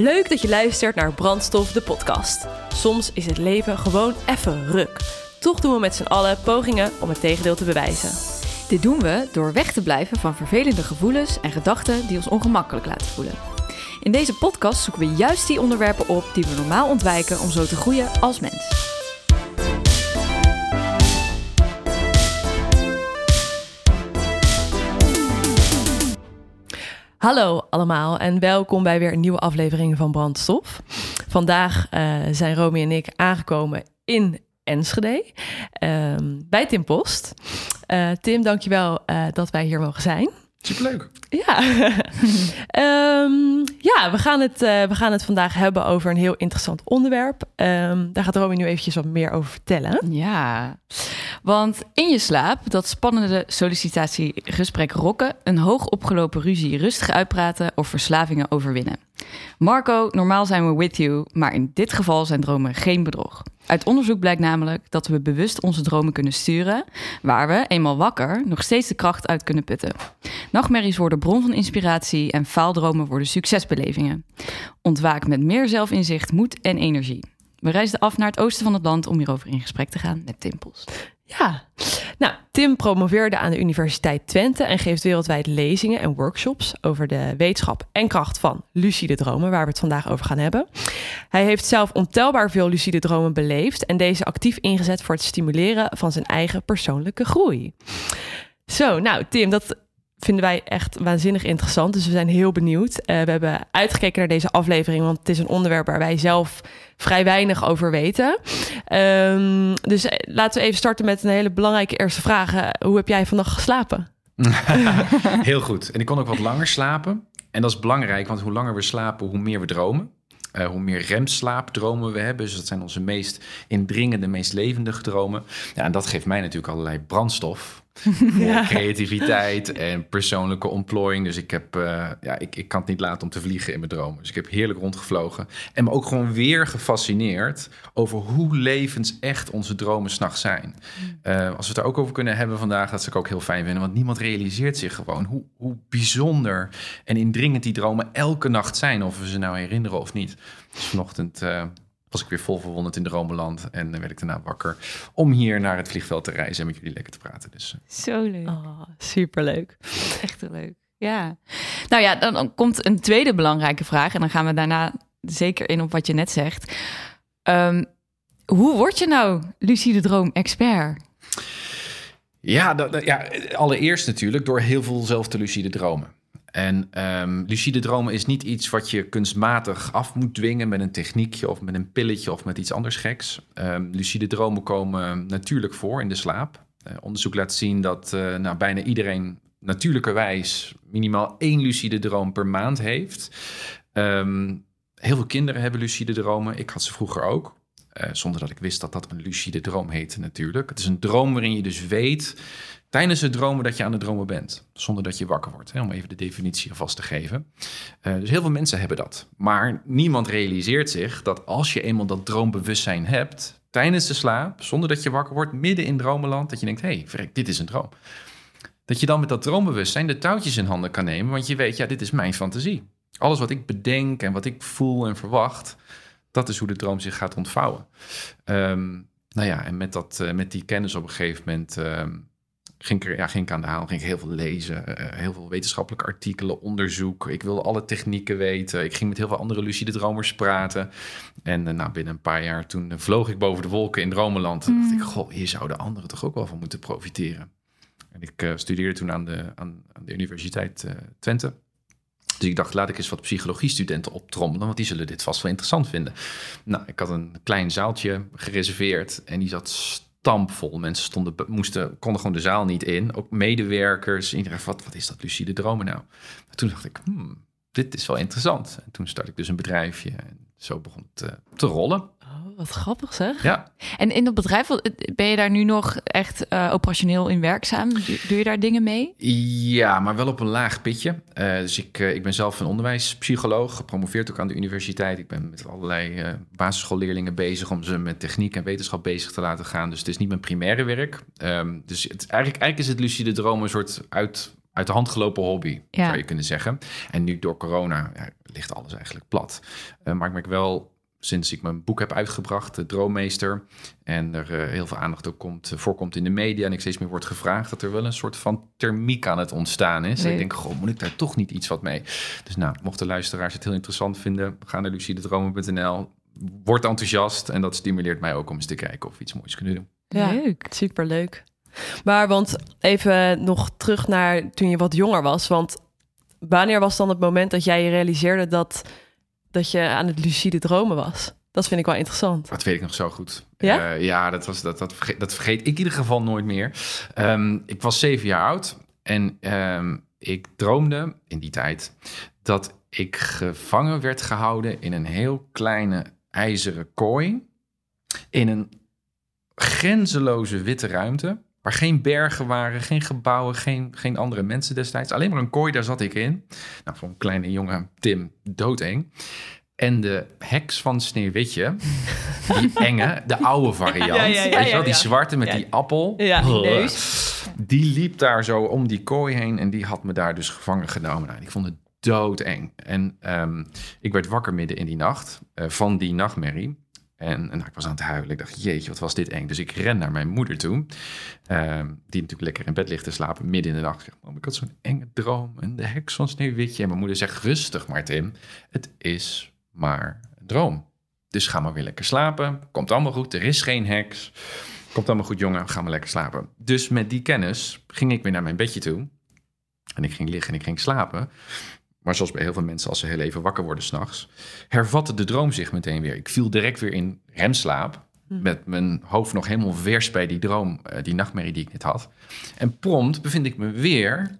Leuk dat je luistert naar Brandstof, de podcast. Soms is het leven gewoon even ruk. Toch doen we met z'n allen pogingen om het tegendeel te bewijzen. Dit doen we door weg te blijven van vervelende gevoelens en gedachten die ons ongemakkelijk laten voelen. In deze podcast zoeken we juist die onderwerpen op die we normaal ontwijken om zo te groeien als mens. Hallo allemaal en welkom bij weer een nieuwe aflevering van Brandstof. Vandaag uh, zijn Romy en ik aangekomen in Enschede um, bij Tim Post. Uh, Tim, dankjewel uh, dat wij hier mogen zijn. Superleuk. Ja. um, ja, we gaan, het, uh, we gaan het vandaag hebben over een heel interessant onderwerp. Um, daar gaat Romy nu eventjes wat meer over vertellen. Ja, want in je slaap, dat spannende sollicitatiegesprek rokken, een hoog opgelopen ruzie rustig uitpraten of verslavingen overwinnen. Marco, normaal zijn we with you, maar in dit geval zijn dromen geen bedrog. Uit onderzoek blijkt namelijk dat we bewust onze dromen kunnen sturen, waar we, eenmaal wakker, nog steeds de kracht uit kunnen putten. Nachtmerries worden bron van inspiratie en faaldromen worden succesbelevingen. Ontwaak met meer zelfinzicht, moed en energie. We reisden af naar het oosten van het land om hierover in gesprek te gaan met Tim Post. Ja, nou, Tim promoveerde aan de Universiteit Twente en geeft wereldwijd lezingen en workshops over de wetenschap en kracht van lucide dromen, waar we het vandaag over gaan hebben. Hij heeft zelf ontelbaar veel lucide dromen beleefd en deze actief ingezet voor het stimuleren van zijn eigen persoonlijke groei. Zo, nou, Tim, dat vinden wij echt waanzinnig interessant. Dus we zijn heel benieuwd. Uh, we hebben uitgekeken naar deze aflevering, want het is een onderwerp waar wij zelf vrij weinig over weten. Um, dus laten we even starten met een hele belangrijke eerste vraag. Hoe heb jij vannacht geslapen? heel goed. En ik kon ook wat langer slapen. En dat is belangrijk, want hoe langer we slapen, hoe meer we dromen. Hoe meer remslaapdromen we hebben. Dus dat zijn onze meest indringende, meest levendige dromen. Ja, en dat geeft mij natuurlijk allerlei brandstof ja. creativiteit en persoonlijke ontplooiing. Dus ik, heb, uh, ja, ik, ik kan het niet laten om te vliegen in mijn dromen. Dus ik heb heerlijk rondgevlogen. En me ook gewoon weer gefascineerd over hoe levensecht onze dromen s'nachts zijn. Uh, als we het er ook over kunnen hebben vandaag, dat zou ik ook heel fijn vinden. Want niemand realiseert zich gewoon hoe, hoe bijzonder en indringend die dromen elke nacht zijn. Of we ze nou herinneren of niet. Dus vanochtend... Uh, was ik weer vol verwonderd in Dromenland. En dan werd ik daarna wakker om hier naar het vliegveld te reizen en met jullie lekker te praten. Dus, Zo leuk. Oh, superleuk. Echt leuk. Ja. Nou ja, dan komt een tweede belangrijke vraag. En dan gaan we daarna zeker in op wat je net zegt. Um, hoe word je nou lucide droom-expert? Ja, dat, ja, allereerst natuurlijk door heel veel zelf te lucide dromen. En um, lucide dromen is niet iets wat je kunstmatig af moet dwingen met een techniekje of met een pilletje of met iets anders geks. Um, lucide dromen komen natuurlijk voor in de slaap. Uh, onderzoek laat zien dat uh, nou, bijna iedereen natuurlijkerwijs minimaal één lucide droom per maand heeft. Um, heel veel kinderen hebben lucide dromen. Ik had ze vroeger ook. Uh, zonder dat ik wist dat dat een lucide droom heette natuurlijk. Het is een droom waarin je dus weet tijdens het dromen dat je aan het dromen bent, zonder dat je wakker wordt. Om even de definitie vast te geven. Uh, dus heel veel mensen hebben dat. Maar niemand realiseert zich dat als je eenmaal dat droombewustzijn hebt, tijdens de slaap, zonder dat je wakker wordt, midden in dromenland, dat je denkt, hé, hey, verrek, dit is een droom. Dat je dan met dat droombewustzijn de touwtjes in handen kan nemen, want je weet, ja, dit is mijn fantasie. Alles wat ik bedenk en wat ik voel en verwacht, dat is hoe de droom zich gaat ontvouwen. Um, nou ja, en met, dat, uh, met die kennis op een gegeven moment um, ging ik, ja, ging ik aan de haal, ging ik heel veel lezen, uh, heel veel wetenschappelijke artikelen, onderzoek. Ik wilde alle technieken weten. Ik ging met heel veel andere lucide dromers praten. En uh, nou, binnen een paar jaar toen uh, vloog ik boven de wolken in Dromenland. Mm. dacht ik, goh, hier zouden anderen toch ook wel van moeten profiteren. En ik studeerde toen aan de, aan, aan de Universiteit Twente. Dus ik dacht, laat ik eens wat psychologiestudenten optrommelen, want die zullen dit vast wel interessant vinden. Nou, ik had een klein zaaltje gereserveerd en die zat stampvol. Mensen stonden, moesten, konden gewoon de zaal niet in. Ook medewerkers. Iedereen wat, wat is dat lucide dromen nou? En toen dacht ik, hmm, dit is wel interessant. En toen start ik dus een bedrijfje. En zo begon het uh, te rollen. Wat grappig zeg. Ja. En in dat bedrijf, ben je daar nu nog echt uh, operationeel in werkzaam? Doe je daar dingen mee? Ja, maar wel op een laag pitje. Uh, dus ik, uh, ik ben zelf een onderwijspsycholoog, gepromoveerd ook aan de universiteit. Ik ben met allerlei basisschoolleerlingen bezig om ze met techniek en wetenschap bezig te laten gaan. Dus het is niet mijn primaire werk. Um, dus het, eigenlijk, eigenlijk is het lucide droom een soort uit uit de hand gelopen hobby, Ja. zou je kunnen zeggen. En nu door corona ja, ligt alles eigenlijk plat. Eh, maar ik merk wel, sinds ik mijn boek heb uitgebracht, De Droommeester, en er eh, heel veel aandacht ook komt, eh, voorkomt in de media en ik steeds meer wordt gevraagd, dat er wel een soort van thermiek aan het ontstaan is. Nee. ik denk, goh, moet ik daar toch niet iets wat mee? Dus nou, mochten luisteraars het heel interessant vinden, ga naar lucidedromen.nl. Word enthousiast en dat stimuleert mij ook om eens te kijken of we iets moois kunnen doen. Ja. Leuk. Superleuk. Maar want even nog terug naar toen je wat jonger was. Want wanneer was dan het moment dat jij je realiseerde dat, dat je aan het lucide dromen was? Dat vind ik wel interessant. Dat weet ik nog zo goed. Ja? Eh, ja, dat, was, dat, dat, vergeet, dat vergeet ik in ieder geval nooit meer. Ehm, ik was zeven jaar oud en ehm, ik droomde in die tijd dat ik gevangen werd gehouden in een heel kleine ijzeren kooi. In een grenzeloze witte ruimte. Waar geen bergen waren, geen gebouwen, geen, geen andere mensen destijds. Alleen maar een kooi, daar zat ik in. Nou, voor een kleine jongen, Tim, doodeng. En de heks van Sneeuwwitje, die enge, de oude variant. Ja, ja, ja, weet je wel, die zwarte met die appel. Die liep daar zo om die kooi heen en die had me daar dus gevangen genomen. Nou, ik vond het doodeng. En ehm, ik werd wakker midden in die nacht eh, van die nachtmerrie. En, en ik was aan het huilen. Ik dacht, jeetje, wat was dit eng. Dus ik ren naar mijn moeder toe. ehm, die natuurlijk lekker in bed ligt te slapen midden in de nacht. Ik zeg, ik had zo'n enge droom. En de heks van Sneeuwwitje. En mijn moeder zegt, rustig maar Tim. Het is maar een droom. Dus ga maar weer lekker slapen. Komt allemaal goed. Er is geen heks. Komt allemaal goed, jongen. Ga maar lekker slapen. Dus met die kennis ging ik weer naar mijn bedje toe. En ik ging liggen en ik ging slapen. Maar zoals bij heel veel mensen, als ze heel even wakker worden s'nachts, hervatte de droom zich meteen weer. Ik viel direct weer in remslaap. Met mijn hoofd nog helemaal vers bij die droom, eh, die nachtmerrie die ik net had. En prompt bevind ik me weer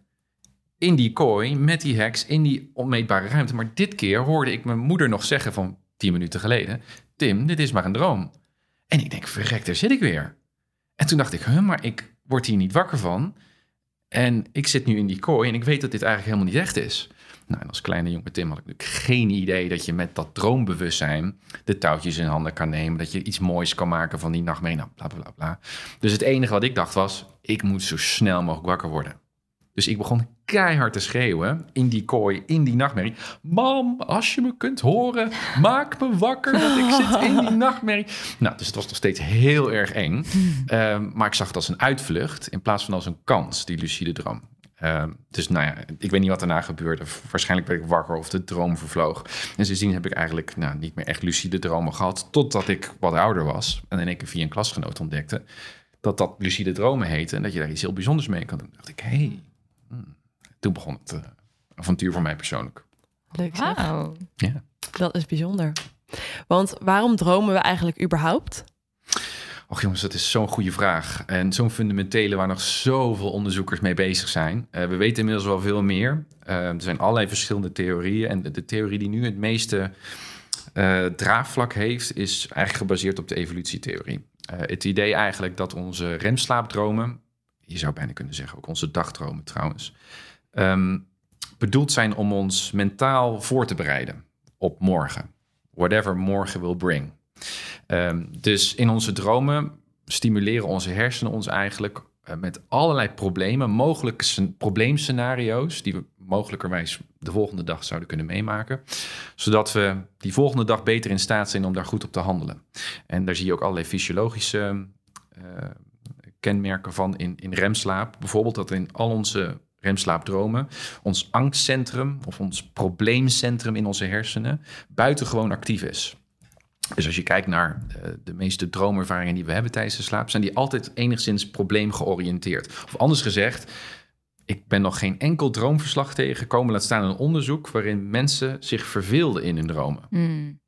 in die kooi met die heks in die onmeetbare ruimte. Maar dit keer hoorde ik mijn moeder nog zeggen van tien minuten geleden: Tim, dit is maar een droom. En ik denk, verrek, daar zit ik weer. En toen dacht ik, huh, maar ik word hier niet wakker van. En ik zit nu in die kooi en ik weet dat dit eigenlijk helemaal niet echt is. Nou, en als kleine jonge Tim had ik natuurlijk geen idee dat je met dat droombewustzijn de touwtjes in handen kan nemen. Dat je iets moois kan maken van die nachtmerrie. Nou, bla bla. Dus het enige wat ik dacht was, ik moet zo snel mogelijk wakker worden. Dus ik begon keihard te schreeuwen in die kooi, in die nachtmerrie. Mam, als je me kunt horen, maak me wakker, want ik zit in die nachtmerrie. Nou, dus het was nog steeds heel erg eng. Ehm, maar ik zag het als een uitvlucht in plaats van als een kans, die lucide droom. Ehm, dus nou ja, ik weet niet wat daarna gebeurde. Waarschijnlijk werd ik wakker of de droom vervloog. En sindsdien heb ik eigenlijk nou, niet meer echt lucide dromen gehad. Totdat ik wat ouder was en in één keer via een klasgenoot ontdekte... dat dat lucide dromen heette en dat je daar iets heel bijzonders mee kan doen. Toen dacht ik, hé, hey, hmm. toen begon het eh, avontuur voor mij persoonlijk. Leuk zeg. Wauw. Ja. Dat is bijzonder. Want waarom dromen we eigenlijk überhaupt? Och jongens, dat is zo'n goede vraag. En zo'n fundamentele waar nog zoveel onderzoekers mee bezig zijn. Eh, we weten inmiddels wel veel meer. Eh, er zijn allerlei verschillende theorieën. En de, theorie die nu het meeste eh, draagvlak heeft, is eigenlijk gebaseerd op de evolutietheorie. Het idee eigenlijk dat onze remslaapdromen, je zou bijna kunnen zeggen ook onze dagdromen trouwens, ehm, bedoeld zijn om ons mentaal voor te bereiden op morgen. Whatever morgen will bring. Ehm, dus in onze dromen stimuleren onze hersenen ons eigenlijk eh, met allerlei problemen, mogelijke scen- probleemscenario's die we mogelijkerwijs de volgende dag zouden kunnen meemaken, zodat we die volgende dag beter in staat zijn om daar goed op te handelen. En daar zie je ook allerlei fysiologische eh, kenmerken van in, in remslaap. Bijvoorbeeld dat in al onze remslaapdromen ons angstcentrum of ons probleemcentrum in onze hersenen buitengewoon actief is. Dus als je kijkt naar eh, de meeste droomervaringen die we hebben tijdens de slaap, zijn die altijd enigszins probleemgeoriënteerd. Of anders gezegd, ik ben nog geen enkel droomverslag tegengekomen, laat staan een onderzoek waarin mensen zich verveelden in hun dromen. Hmm.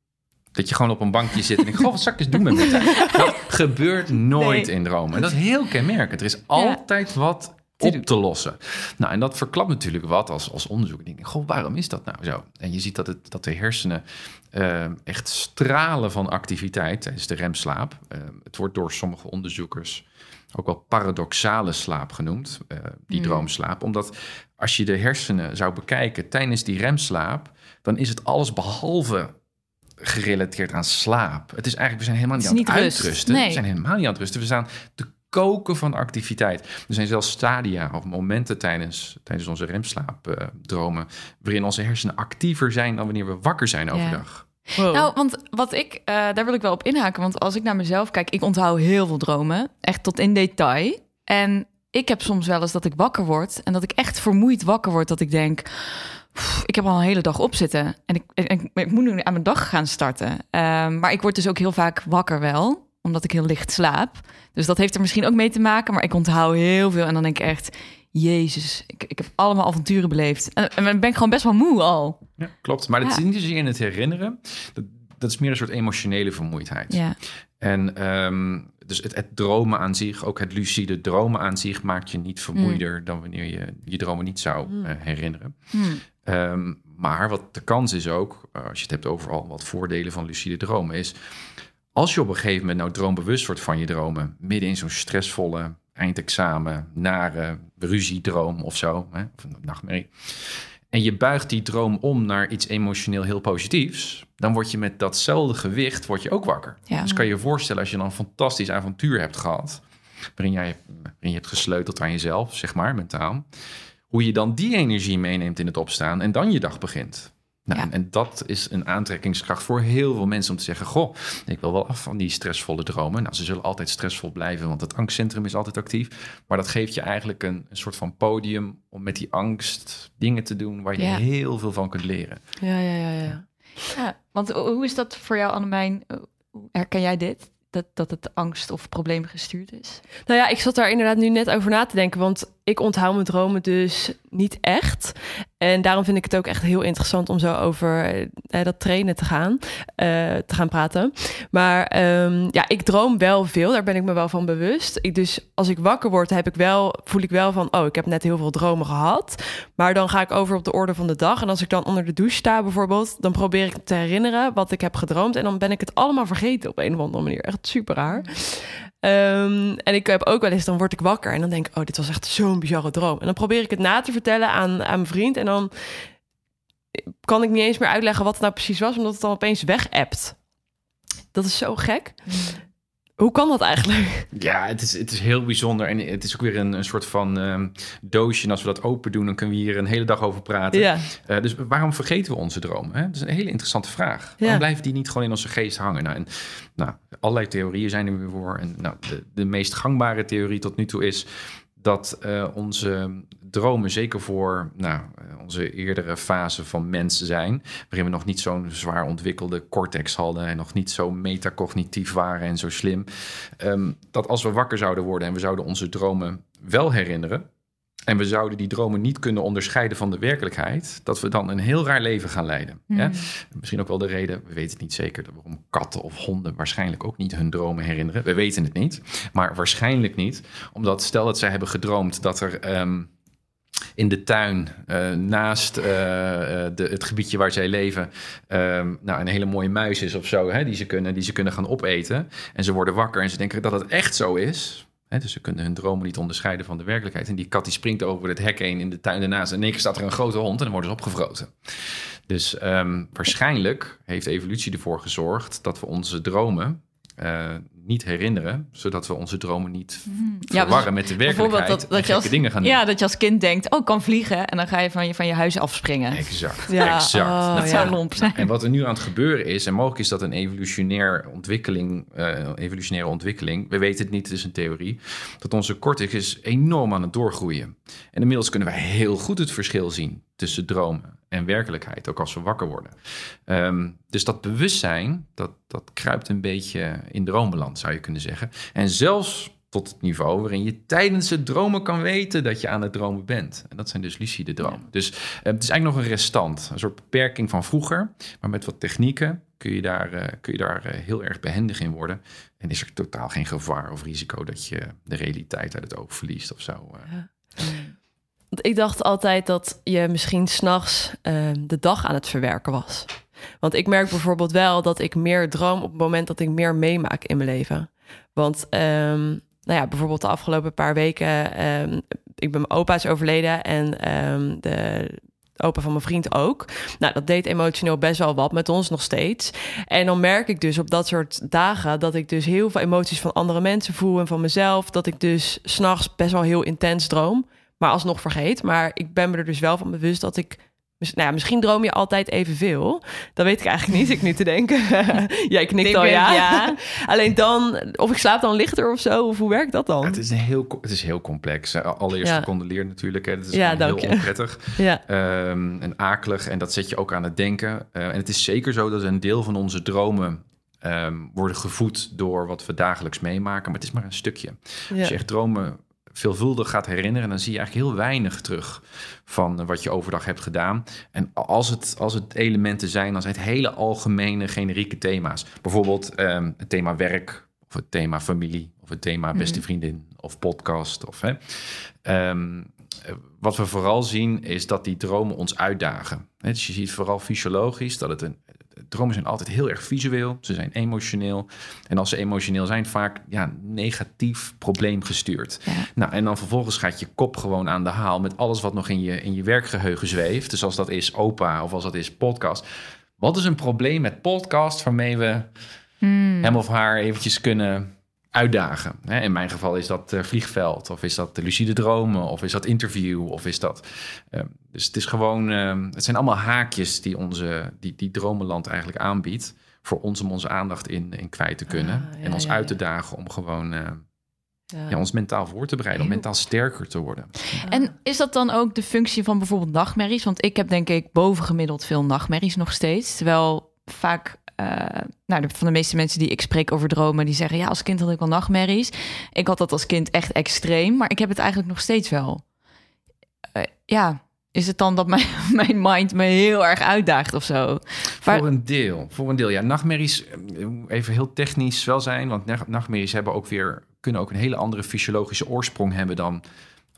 Dat je gewoon op een bankje zit en denkt, goh, wat zal ik eens doen met mijn tijd? Dat gebeurt nooit Nee. in dromen. En dat is heel kenmerkend. Er is altijd wat op te lossen. Nou, en dat verklapt natuurlijk wat als, als onderzoek. Ik denk, goh, waarom is dat nou zo? En je ziet dat, het, dat de hersenen eh, echt stralen van activiteit tijdens de remslaap. Eh, het wordt door sommige onderzoekers ook wel paradoxale slaap genoemd, eh, die Hmm. droomslaap. Omdat als je de hersenen zou bekijken tijdens die remslaap, dan is het alles behalve gerelateerd aan slaap. Het is eigenlijk, we zijn helemaal niet aan het rust. uitrusten. Nee. We zijn helemaal niet aan het rusten. We staan te koken van activiteit. Er zijn zelfs stadia of momenten tijdens, tijdens onze remslaapdromen... waarin onze hersenen actiever zijn dan wanneer we wakker zijn overdag. Wow. Nou, want wat ik, eh, daar wil ik wel op inhaken. Want als ik naar mezelf kijk, ik onthoud heel veel dromen. Echt tot in detail. En ik heb soms wel eens dat ik wakker word. En dat ik echt vermoeid wakker word. Dat ik denk, "Pff, ik heb al een hele dag op zitten. En ik, ik, ik, ik moet nu aan mijn dag gaan starten. Ehm, maar ik word dus ook heel vaak wakker wel. Omdat ik heel licht slaap. Dus dat heeft er misschien ook mee te maken. Maar ik onthoud heel veel. En dan denk ik echt, jezus, ik, ik heb allemaal avonturen beleefd. En, en dan ben ik gewoon best wel moe al. Ja, klopt. Maar dat Ja. is niet zozeer in het herinneren. Dat, dat is meer een soort emotionele vermoeidheid. Ja, En ehm, dus het, het dromen aan zich, ook het lucide dromen aan zich, maakt je niet vermoeider dan wanneer je je dromen niet zou eh, herinneren. Hmm. Ehm, maar wat de kans is ook, eh, als je het hebt over al wat voordelen van lucide dromen, is als je op een gegeven moment nou droombewust wordt van je dromen, midden in zo'n stressvolle eindexamen, nare ruziedroom of zo, hè, of een nachtmerrie, en je buigt die droom om naar iets emotioneel heel positiefs, dan word je met datzelfde gewicht word je ook wakker. Ja. Dus kan je je voorstellen als je dan een fantastisch avontuur hebt gehad, waarin, jij, waarin je hebt gesleuteld aan jezelf, zeg maar, mentaal, hoe je dan die energie meeneemt in het opstaan en dan je dag begint. Nou, Ja. en, dat is een aantrekkingskracht voor heel veel mensen om te zeggen: Goh, ik wil wel af van die stressvolle dromen. Nou, ze zullen altijd stressvol blijven, want het angstcentrum is altijd actief. Maar dat geeft je eigenlijk een, een soort van podium om met die angst dingen te doen waar je Ja. heel veel van kunt leren. Ja, ja, ja, ja. Ja, want ho- hoe is dat voor jou, Annemijn? Hoe Herken jij dit? Dat, dat het angst of probleem gestuurd is? Nou ja, ik zat daar inderdaad nu net over na te denken, want ik onthoud mijn dromen dus niet echt. En daarom vind ik het ook echt heel interessant om zo over eh, dat trainen te gaan, eh, te gaan praten. Maar ehm, ja, ik droom wel veel, daar ben ik me wel van bewust. Dus als ik wakker word, heb ik wel, voel ik wel van, oh, ik heb net heel veel dromen gehad. Maar dan ga ik over op de orde van de dag. En als ik dan onder de douche sta bijvoorbeeld, dan probeer ik te herinneren wat ik heb gedroomd. En dan ben ik het allemaal vergeten op een of andere manier. Echt super raar. Ehm, en ik heb ook wel eens, dan word ik wakker en dan denk ik, oh, dit was echt zo'n bizarre droom. En dan probeer ik het na te vertellen aan, aan mijn vriend. En dan kan ik niet eens meer uitleggen wat het nou precies was, omdat het dan opeens weg appt. Dat is zo gek. Hoe kan dat eigenlijk? Ja, het is, het is heel bijzonder. En het is ook weer een, een soort van ehm, doosje. En als we dat open doen, dan kunnen we hier een hele dag over praten. Ja, Eh, dus waarom vergeten we onze dromen? Hè? Dat is een hele interessante vraag. Waarom blijven die niet gewoon in onze geest hangen? Nou, en, nou, allerlei theorieën zijn er weer voor. En nou, de, de meest gangbare theorie tot nu toe is dat eh, onze dromen, zeker voor nou, eh, onze eerdere fase van mensen zijn, waarin we nog niet zo'n zwaar ontwikkelde cortex hadden en nog niet zo metacognitief waren en zo slim, ehm, dat als we wakker zouden worden en we zouden onze dromen wel herinneren, en we zouden die dromen niet kunnen onderscheiden van de werkelijkheid, dat we dan een heel raar leven gaan leiden. Hmm. Hè? Misschien ook wel de reden, we weten het niet zeker, waarom katten of honden waarschijnlijk ook niet hun dromen herinneren. We weten het niet, maar waarschijnlijk niet. Omdat stel dat zij hebben gedroomd dat er ehm, in de tuin eh, naast eh, eh, de, het gebiedje waar zij leven, ehm, nou, een hele mooie muis is of zo, hè, die, ze kunnen, die ze kunnen gaan opeten. En ze worden wakker en ze denken dat het echt zo is. Dus ze kunnen hun dromen niet onderscheiden van de werkelijkheid. En die kat die springt over het hek heen in de tuin ernaast. En in één keer staat er een grote hond en dan worden ze opgevroten. Dus ehm, waarschijnlijk heeft evolutie ervoor gezorgd dat we onze dromen eh, niet herinneren, zodat we onze dromen niet Ja, verwarren met de werkelijkheid dat, dat, je gekke als, dingen gaan doen. ja, dat je als kind denkt, oh, ik kan vliegen. En dan ga je van je, van je huis afspringen. Exact, Ja, exact. oh, dat ja. zou lomp zijn. En wat er nu aan het gebeuren is, en mogelijk is dat een evolutionair ontwikkeling, eh, evolutionaire ontwikkeling, we weten het niet, het is een theorie, dat onze cortex is enorm aan het doorgroeien. En inmiddels kunnen wij heel goed het verschil zien tussen dromen en werkelijkheid, ook als we wakker worden. Ehm, dus dat bewustzijn, dat, dat kruipt een beetje in droombeland, zou je kunnen zeggen. En zelfs tot het niveau waarin je tijdens het dromen kan weten dat je aan het dromen bent. En dat zijn dus lucide dromen. Dus eh, het is eigenlijk nog een restant, een soort beperking van vroeger. Maar met wat technieken kun je daar, eh, kun je daar eh, heel erg behendig in worden. En is er totaal geen gevaar of risico dat je de realiteit uit het oog verliest of zo. eh. Ik dacht altijd dat je misschien s'nachts uh, de dag aan het verwerken was. Want ik merk bijvoorbeeld wel dat ik meer droom op het moment dat ik meer meemaak in mijn leven. Want um, nou ja, bijvoorbeeld de afgelopen paar weken, um, ik ben mijn opa is overleden en de opa van mijn vriend ook. Nou, dat deed emotioneel best wel wat met ons nog steeds. En dan merk ik dus op dat soort dagen dat ik dus heel veel emoties van andere mensen voel en van mezelf. Dat ik dus s'nachts best wel heel intens droom, maar alsnog vergeet. Maar ik ben me er dus wel van bewust dat ik nou ja, misschien droom je altijd evenveel. Dat weet ik eigenlijk niet, ik nu te denken. Jij knikt al ja. ja. Alleen dan, of ik slaap dan lichter of zo, of hoe werkt dat dan? het, is een heel, het is heel complex. Allereerst ja. gecondoleerd natuurlijk. Hè. Het is ja, heel onprettig ja. Um, en akelig. En dat zet je ook aan het denken. Uh, en het is zeker zo dat een deel van onze dromen um, worden gevoed door wat we dagelijks meemaken. Maar het is maar een stukje. Als je echt dromen veelvuldig gaat herinneren, dan zie je eigenlijk heel weinig terug van wat je overdag hebt gedaan. En als het, als het elementen zijn, dan zijn het hele algemene, generieke thema's. Bijvoorbeeld um, het thema werk, of het thema familie, of het thema beste mhm. vriendin, of podcast. Of, hè. Um, wat we vooral zien is dat die dromen ons uitdagen. Dus je ziet vooral fysiologisch dat het een, dromen zijn altijd heel erg visueel. Ze zijn emotioneel. En als ze emotioneel zijn, vaak ja, negatief probleemgestuurd. Ja. Nou, en dan vervolgens gaat je kop gewoon aan de haal met alles wat nog in je, in je werkgeheugen zweeft. Dus als dat is opa of als dat is podcast. Wat is een probleem met podcast waarmee we hmm. hem of haar eventjes kunnen uitdagen. In mijn geval is dat uh, vliegveld, of is dat de lucide dromen, of is dat interview, of is dat. Uh, dus het is gewoon, uh, het zijn allemaal haakjes die onze, die, die dromenland eigenlijk aanbiedt. Voor ons om onze aandacht in, in kwijt te kunnen. Ah, en ons uit te dagen om gewoon eh, ja. ons mentaal voor te bereiden, om mentaal sterker te worden. En is dat dan ook de functie van bijvoorbeeld nachtmerries? Want ik heb denk ik bovengemiddeld veel nachtmerries nog steeds. Terwijl vaak nou, van de meeste mensen die ik spreek over dromen, die zeggen ja, als kind had ik wel nachtmerries. Ik had dat als kind echt extreem, maar ik heb het eigenlijk nog steeds wel. Uh, ja, is het dan dat mijn, mijn mind me heel erg uitdaagt of zo? Voor een deel, voor een deel. Ja, nachtmerries, eh, even heel technisch wel zijn, want nachtmerries hebben ook weer, kunnen ook een hele andere fysiologische oorsprong hebben dan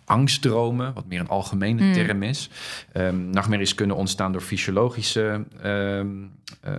angstdromen, wat meer een algemene hmm. term is. Um, nachtmerries kunnen ontstaan door fysiologische um, uh,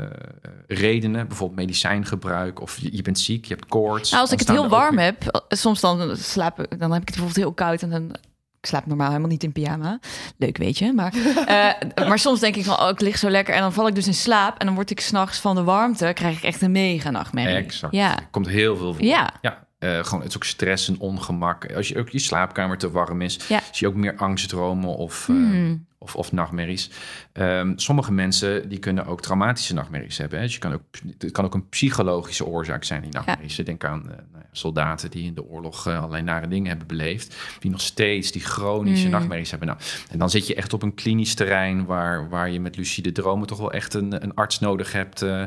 redenen, bijvoorbeeld medicijngebruik of je, je, bent ziek, je hebt koorts. Nou, als ik het heel warm heb, eh, soms dan slaap ik, dan heb ik het bijvoorbeeld heel koud en dan ik slaap normaal helemaal niet in pyjama. Leuk, weet je. Maar, uh, maar soms denk ik van, oh, ik lig zo lekker. En dan val ik dus in slaap. En dan word ik s'nachts van de warmte, krijg ik echt een mega nachtmerrie. Exact. Ja. Komt heel veel voor. Ja. ja. Uh, gewoon, het is ook stress en ongemak. Als je ook je slaapkamer te warm is, zie je ook meer angstdromen of, uh, of, of nachtmerries. Um, sommige mensen die kunnen ook traumatische nachtmerries hebben. Hè. Dus je kan ook, het kan ook een psychologische oorzaak zijn, die nachtmerries. Ja. Denk aan uh, nou soldaten die in de oorlog uh, allerlei nare dingen hebben beleefd. Die nog steeds die chronische mm. nachtmerries hebben. Nou, en dan zit je echt op een klinisch terrein waar, waar je met lucide dromen toch wel echt een, een arts nodig hebt. Uh,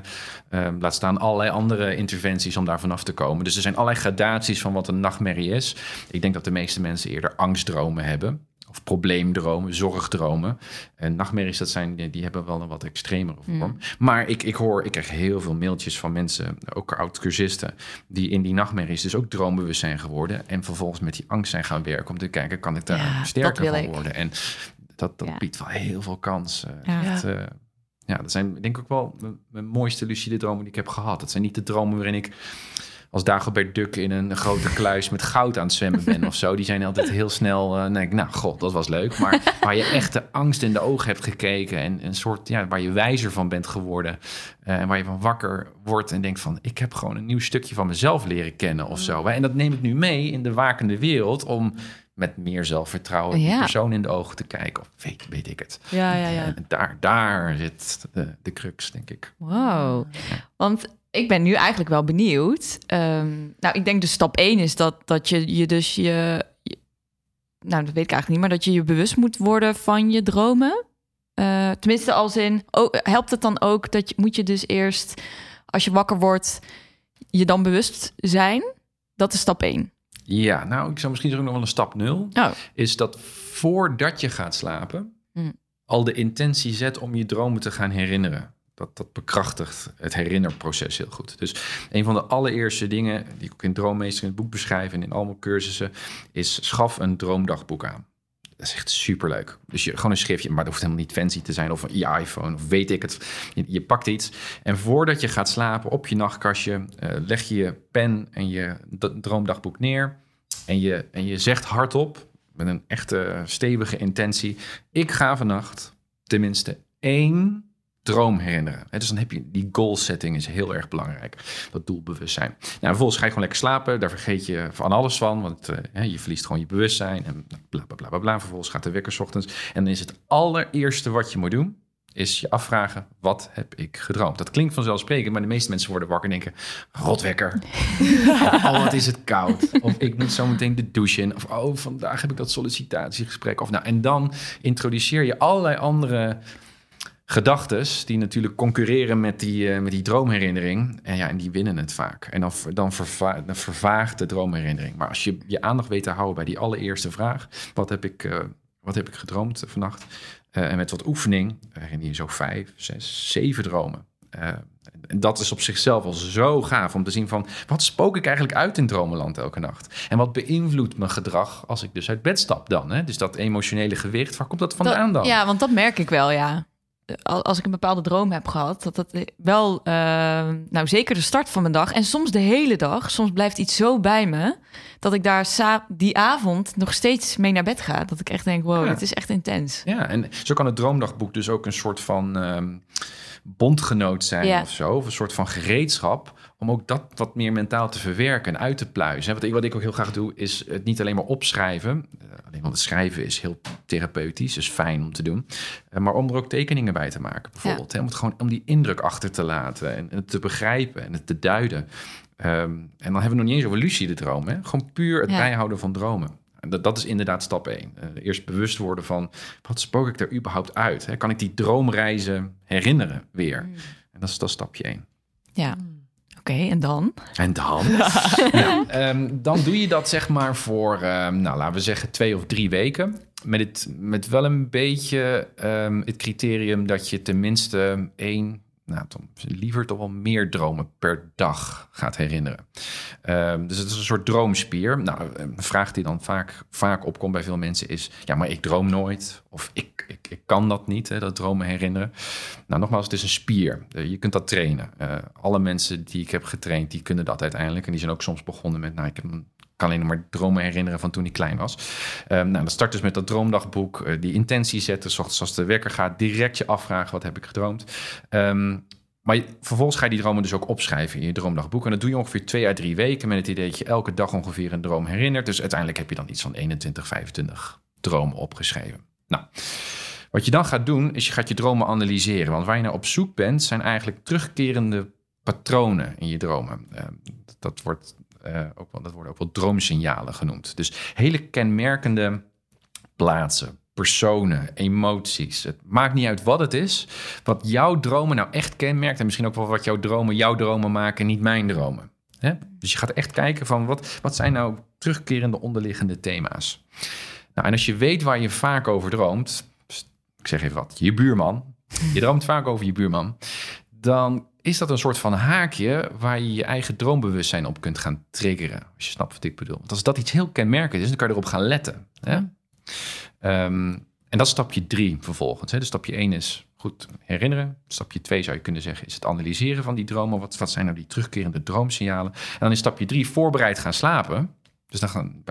laat staan allerlei andere interventies om daar vanaf te komen. Dus er zijn allerlei gradaties van wat een nachtmerrie is. Ik denk dat de meeste mensen eerder angstdromen hebben of probleemdromen, zorgdromen. En nachtmerries, dat zijn, die, hebben wel een wat extremere vorm. Mm. Maar ik, ik hoor, ik krijg heel veel mailtjes van mensen, ook oud-cursisten, die in die nachtmerries dus ook droombewust zijn geworden. En vervolgens met die angst zijn gaan werken om te kijken, kan ik daar sterker van worden? En dat, dat biedt wel heel veel kansen. Ja. Echt, uh, ja, dat zijn denk ik ook wel mijn, mijn mooiste lucide dromen die ik heb gehad. Dat zijn niet de dromen waarin ik als Dagobert Duck in een grote kluis met goud aan het zwemmen ben of zo. Die zijn altijd heel snel, uh, nee, nou god, dat was leuk. Maar waar je echt de angst in de ogen hebt gekeken en een soort, ja, waar je wijzer van bent geworden. Uh, en waar je van wakker wordt en denkt van, ik heb gewoon een nieuw stukje van mezelf leren kennen of zo. En dat neem ik nu mee in de wakende wereld om met meer zelfvertrouwen ja. persoon in de ogen te kijken. Of weet, weet ik het. Ja, ja, ja. En daar, daar zit de, de crux, denk ik. Wow. Want ik ben nu eigenlijk wel benieuwd. Um, nou, ik denk de stap 1 is dat, dat je, je dus je, Nou, dat weet ik eigenlijk niet, maar dat je je bewust moet worden van je dromen. Uh, tenminste, als in. Oh, helpt het dan ook dat je moet je dus eerst, als je wakker wordt, je dan bewust zijn? Dat is stap 1. Ja, nou, ik zou misschien ook nog wel een stap 0. Oh. Is dat voordat je gaat slapen, hm. al de intentie zet om je dromen te gaan herinneren dat, dat bekrachtigt het herinnerproces heel goed. Dus een van de allereerste dingen die ik ook in Droommeester in het boek beschrijf en in allemaal cursussen, is schaf een droomdagboek aan. Dat is echt superleuk. Dus je, gewoon een schriftje, maar dat hoeft helemaal niet fancy te zijn. Of een iPhone, of weet ik het. Je, pakt iets. En voordat je gaat slapen op je nachtkastje... Uh, leg je je pen en je droomdagboek neer. En je, en je zegt hardop, met een echte stevige intentie... ik ga vannacht tenminste één droom herinneren. Dus dan heb je die goal setting is heel erg belangrijk. Dat doelbewustzijn. Nou, vervolgens ga je gewoon lekker slapen. Daar vergeet je van alles van. Want eh, je verliest gewoon je bewustzijn. En bla bla bla bla bla. Vervolgens gaat de wekker 's ochtends. En dan is het allereerste wat je moet doen. Is je afvragen, wat heb ik gedroomd? Dat klinkt vanzelfsprekend, maar de meeste mensen worden wakker en denken... Rotwekker. oh, wat is het koud. Of ik moet zo meteen de douche in. Of oh, vandaag heb ik dat sollicitatiegesprek. Of nou, en dan introduceer je allerlei andere gedachtes die natuurlijk concurreren met die, eh, met die droomherinnering. En ja, en die winnen het vaak. En dan, dan, verva- dan vervaagt de droomherinnering. Maar als je je aandacht weet te houden bij die allereerste vraag: wat heb ik, eh, wat heb ik gedroomd vannacht? Eh, en met wat oefening herinner je zo vijf, zes, zeven dromen. En dat is op zichzelf al zo gaaf om te zien van... wat spook ik eigenlijk uit in dromenland elke nacht? En wat beïnvloedt mijn gedrag als ik dus uit bed stap dan? Hè? Dus dat emotionele gewicht, waar komt dat vandaan dan? Ja, want dat merk ik wel, ja. Al- Als ik een bepaalde droom heb gehad, dat dat wel, eh, nou zeker de start van mijn dag en soms de hele dag, soms blijft iets zo bij me dat ik daar die avond nog steeds mee naar bed ga. Dat ik echt denk, wow, Ja. dit is echt intens. Ja, en zo kan het droomdagboek dus ook een soort van ehm, bondgenoot zijn Ja. of zo. Of een soort van gereedschap om ook dat wat meer mentaal te verwerken en uit te pluizen. Wat ik, wat ik ook heel graag doe, is het niet alleen maar opschrijven. Eh, alleen want het schrijven is heel therapeutisch, is fijn om te doen. Eh, maar om er ook tekeningen bij te maken, bijvoorbeeld. Hè? Om, het gewoon, om die indruk achter te laten en, en het te begrijpen en het te duiden. Ehm, en dan hebben we nog niet eens over lucide dromen. Hè? Gewoon puur het Ja. bijhouden van dromen. En Dat, dat is inderdaad stap 1. eerst bewust worden van wat spook ik er überhaupt uit? Hè? Kan ik die droomreizen herinneren weer? En dat is, dat is stapje 1. Ja. Oké, en dan? En dan? nou, ehm, dan doe je dat zeg maar voor, ehm, nou, laten we zeggen, twee of drie weken. Met, het, met wel een beetje ehm, het criterium dat je tenminste één, nou, dan liever toch wel meer dromen per dag gaat herinneren. Ehm, dus het is een soort droomspier. Nou, een vraag die dan vaak, vaak opkomt bij veel mensen is... ja, maar ik droom nooit. Of ik, ik, ik kan dat niet, hè, dat dromen herinneren. Nou, nogmaals, het is een spier. Eh, je kunt dat trainen. Eh, alle mensen die ik heb getraind, die kunnen dat uiteindelijk. En die zijn ook soms begonnen met... nou, ik heb een- kan alleen maar dromen herinneren van toen ik klein was. Ehm, nou, dat start dus met dat droomdagboek. eh, die intentie zetten, 's als de wekker gaat. Direct je afvragen, wat heb ik gedroomd? Ehm, maar vervolgens ga je die dromen dus ook opschrijven in je droomdagboek. En dat doe je ongeveer twee à drie weken met het idee dat je elke dag ongeveer een droom herinnert. Dus uiteindelijk heb je dan iets van 21, 25 dromen opgeschreven. Nou, wat je dan gaat doen, is je gaat je dromen analyseren. Want waar je naar op zoek bent, zijn eigenlijk terugkerende patronen in je dromen. Ehm, dat, wordt, ook wel, dat worden ook wel droomsignalen genoemd. Dus hele kenmerkende plaatsen, personen, emoties. Het maakt niet uit wat het is. Wat jouw dromen nou echt kenmerkt. En misschien ook wel wat jouw dromen jouw dromen maken, niet mijn dromen. Dus je gaat echt kijken van wat, wat zijn nou terugkerende onderliggende thema's. Nou, en als je weet waar je vaak over droomt, ik zeg even wat, je buurman, je droomt vaak over je buurman, dan is dat een soort van haakje waar je je eigen droombewustzijn op kunt gaan triggeren. Als je snapt wat ik bedoel. Want als dat iets heel kenmerkends is, dan kan je erop gaan letten. Hè? Ehm, en dat is stapje drie vervolgens. Hè? Dus stapje één is goed herinneren. Stapje twee zou je kunnen zeggen is het analyseren van die dromen. Wat, wat zijn nou die terugkerende droomsignalen? En dan is stapje drie voorbereid gaan slapen. Dus dan gaan,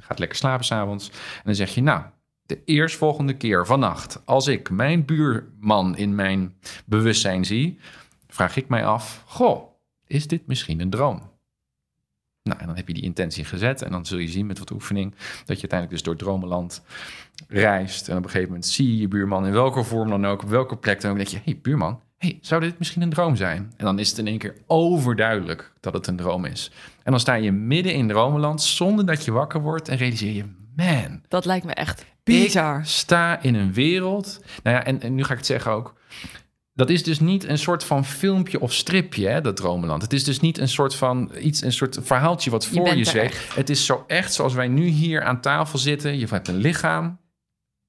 gaat lekker slapen s'avonds. En dan zeg je, nou, de eerstvolgende keer vannacht... als ik mijn buurman in mijn bewustzijn zie... vraag ik mij af, goh, is dit misschien een droom? Nou, en dan heb je die intentie gezet en dan zul je zien met wat oefening dat je uiteindelijk dus door dromenland reist. En op een gegeven moment zie je je buurman in welke vorm dan ook, op welke plek dan ook. Denk je, hey, buurman, hey, zou dit misschien een droom zijn? En dan is het in één keer overduidelijk dat het een droom is. En dan sta je midden in dromenland zonder dat je wakker wordt en realiseer je, man, Dat lijkt me echt bizar. ik sta in een wereld. Nou ja, en, en nu ga ik het zeggen ook. Dat is dus niet een soort van filmpje of stripje, hè, dat Dromenland. Het is dus niet een soort van iets, een soort verhaaltje wat voor je zweeft. Het is zo echt zoals wij nu hier aan tafel zitten. Je hebt een lichaam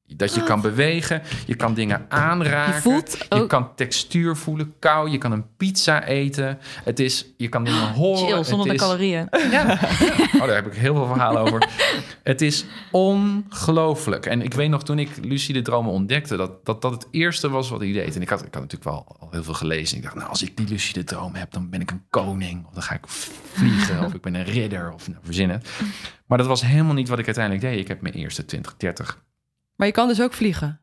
dat je kan bewegen. Je kan dingen aanraken. Je voelt Je ook- kan textuur voelen, kou. Je kan een pizza eten. Het is, je kan dingen horen. Chill, zonder Het de is- calorieën. ja. Oh, daar heb ik heel veel verhalen over. Het is ongelooflijk. En ik weet nog toen ik lucide dromen ontdekte... Dat, dat dat het eerste was wat ik deed. En ik had, ik had natuurlijk wel al heel veel gelezen. Ik dacht, nou, als ik die lucide droom heb... dan ben ik een koning. Of dan ga ik vliegen. of ik ben een ridder. Of nou, verzin het. Maar dat was helemaal niet wat ik uiteindelijk deed. Ik heb mijn eerste 20, 30... Maar je kan dus ook vliegen.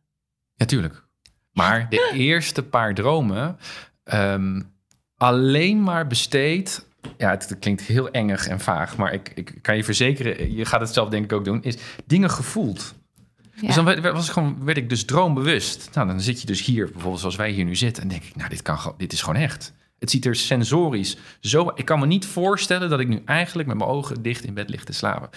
Ja, tuurlijk. Maar de eerste paar dromen ehm, alleen maar besteed. Ja, het, het klinkt heel engig en vaag, maar ik, ik kan je verzekeren, je gaat het zelf denk ik ook doen, is dingen gevoeld. Ja. Dus dan werd, was ik gewoon, werd ik dus droombewust. Nou, dan zit je dus hier, bijvoorbeeld zoals wij hier nu zitten, en denk ik, nou, dit, kan, dit is gewoon echt. Het ziet er sensorisch zo. Ik kan me niet voorstellen dat ik nu eigenlijk met mijn ogen dicht in bed lig te slapen.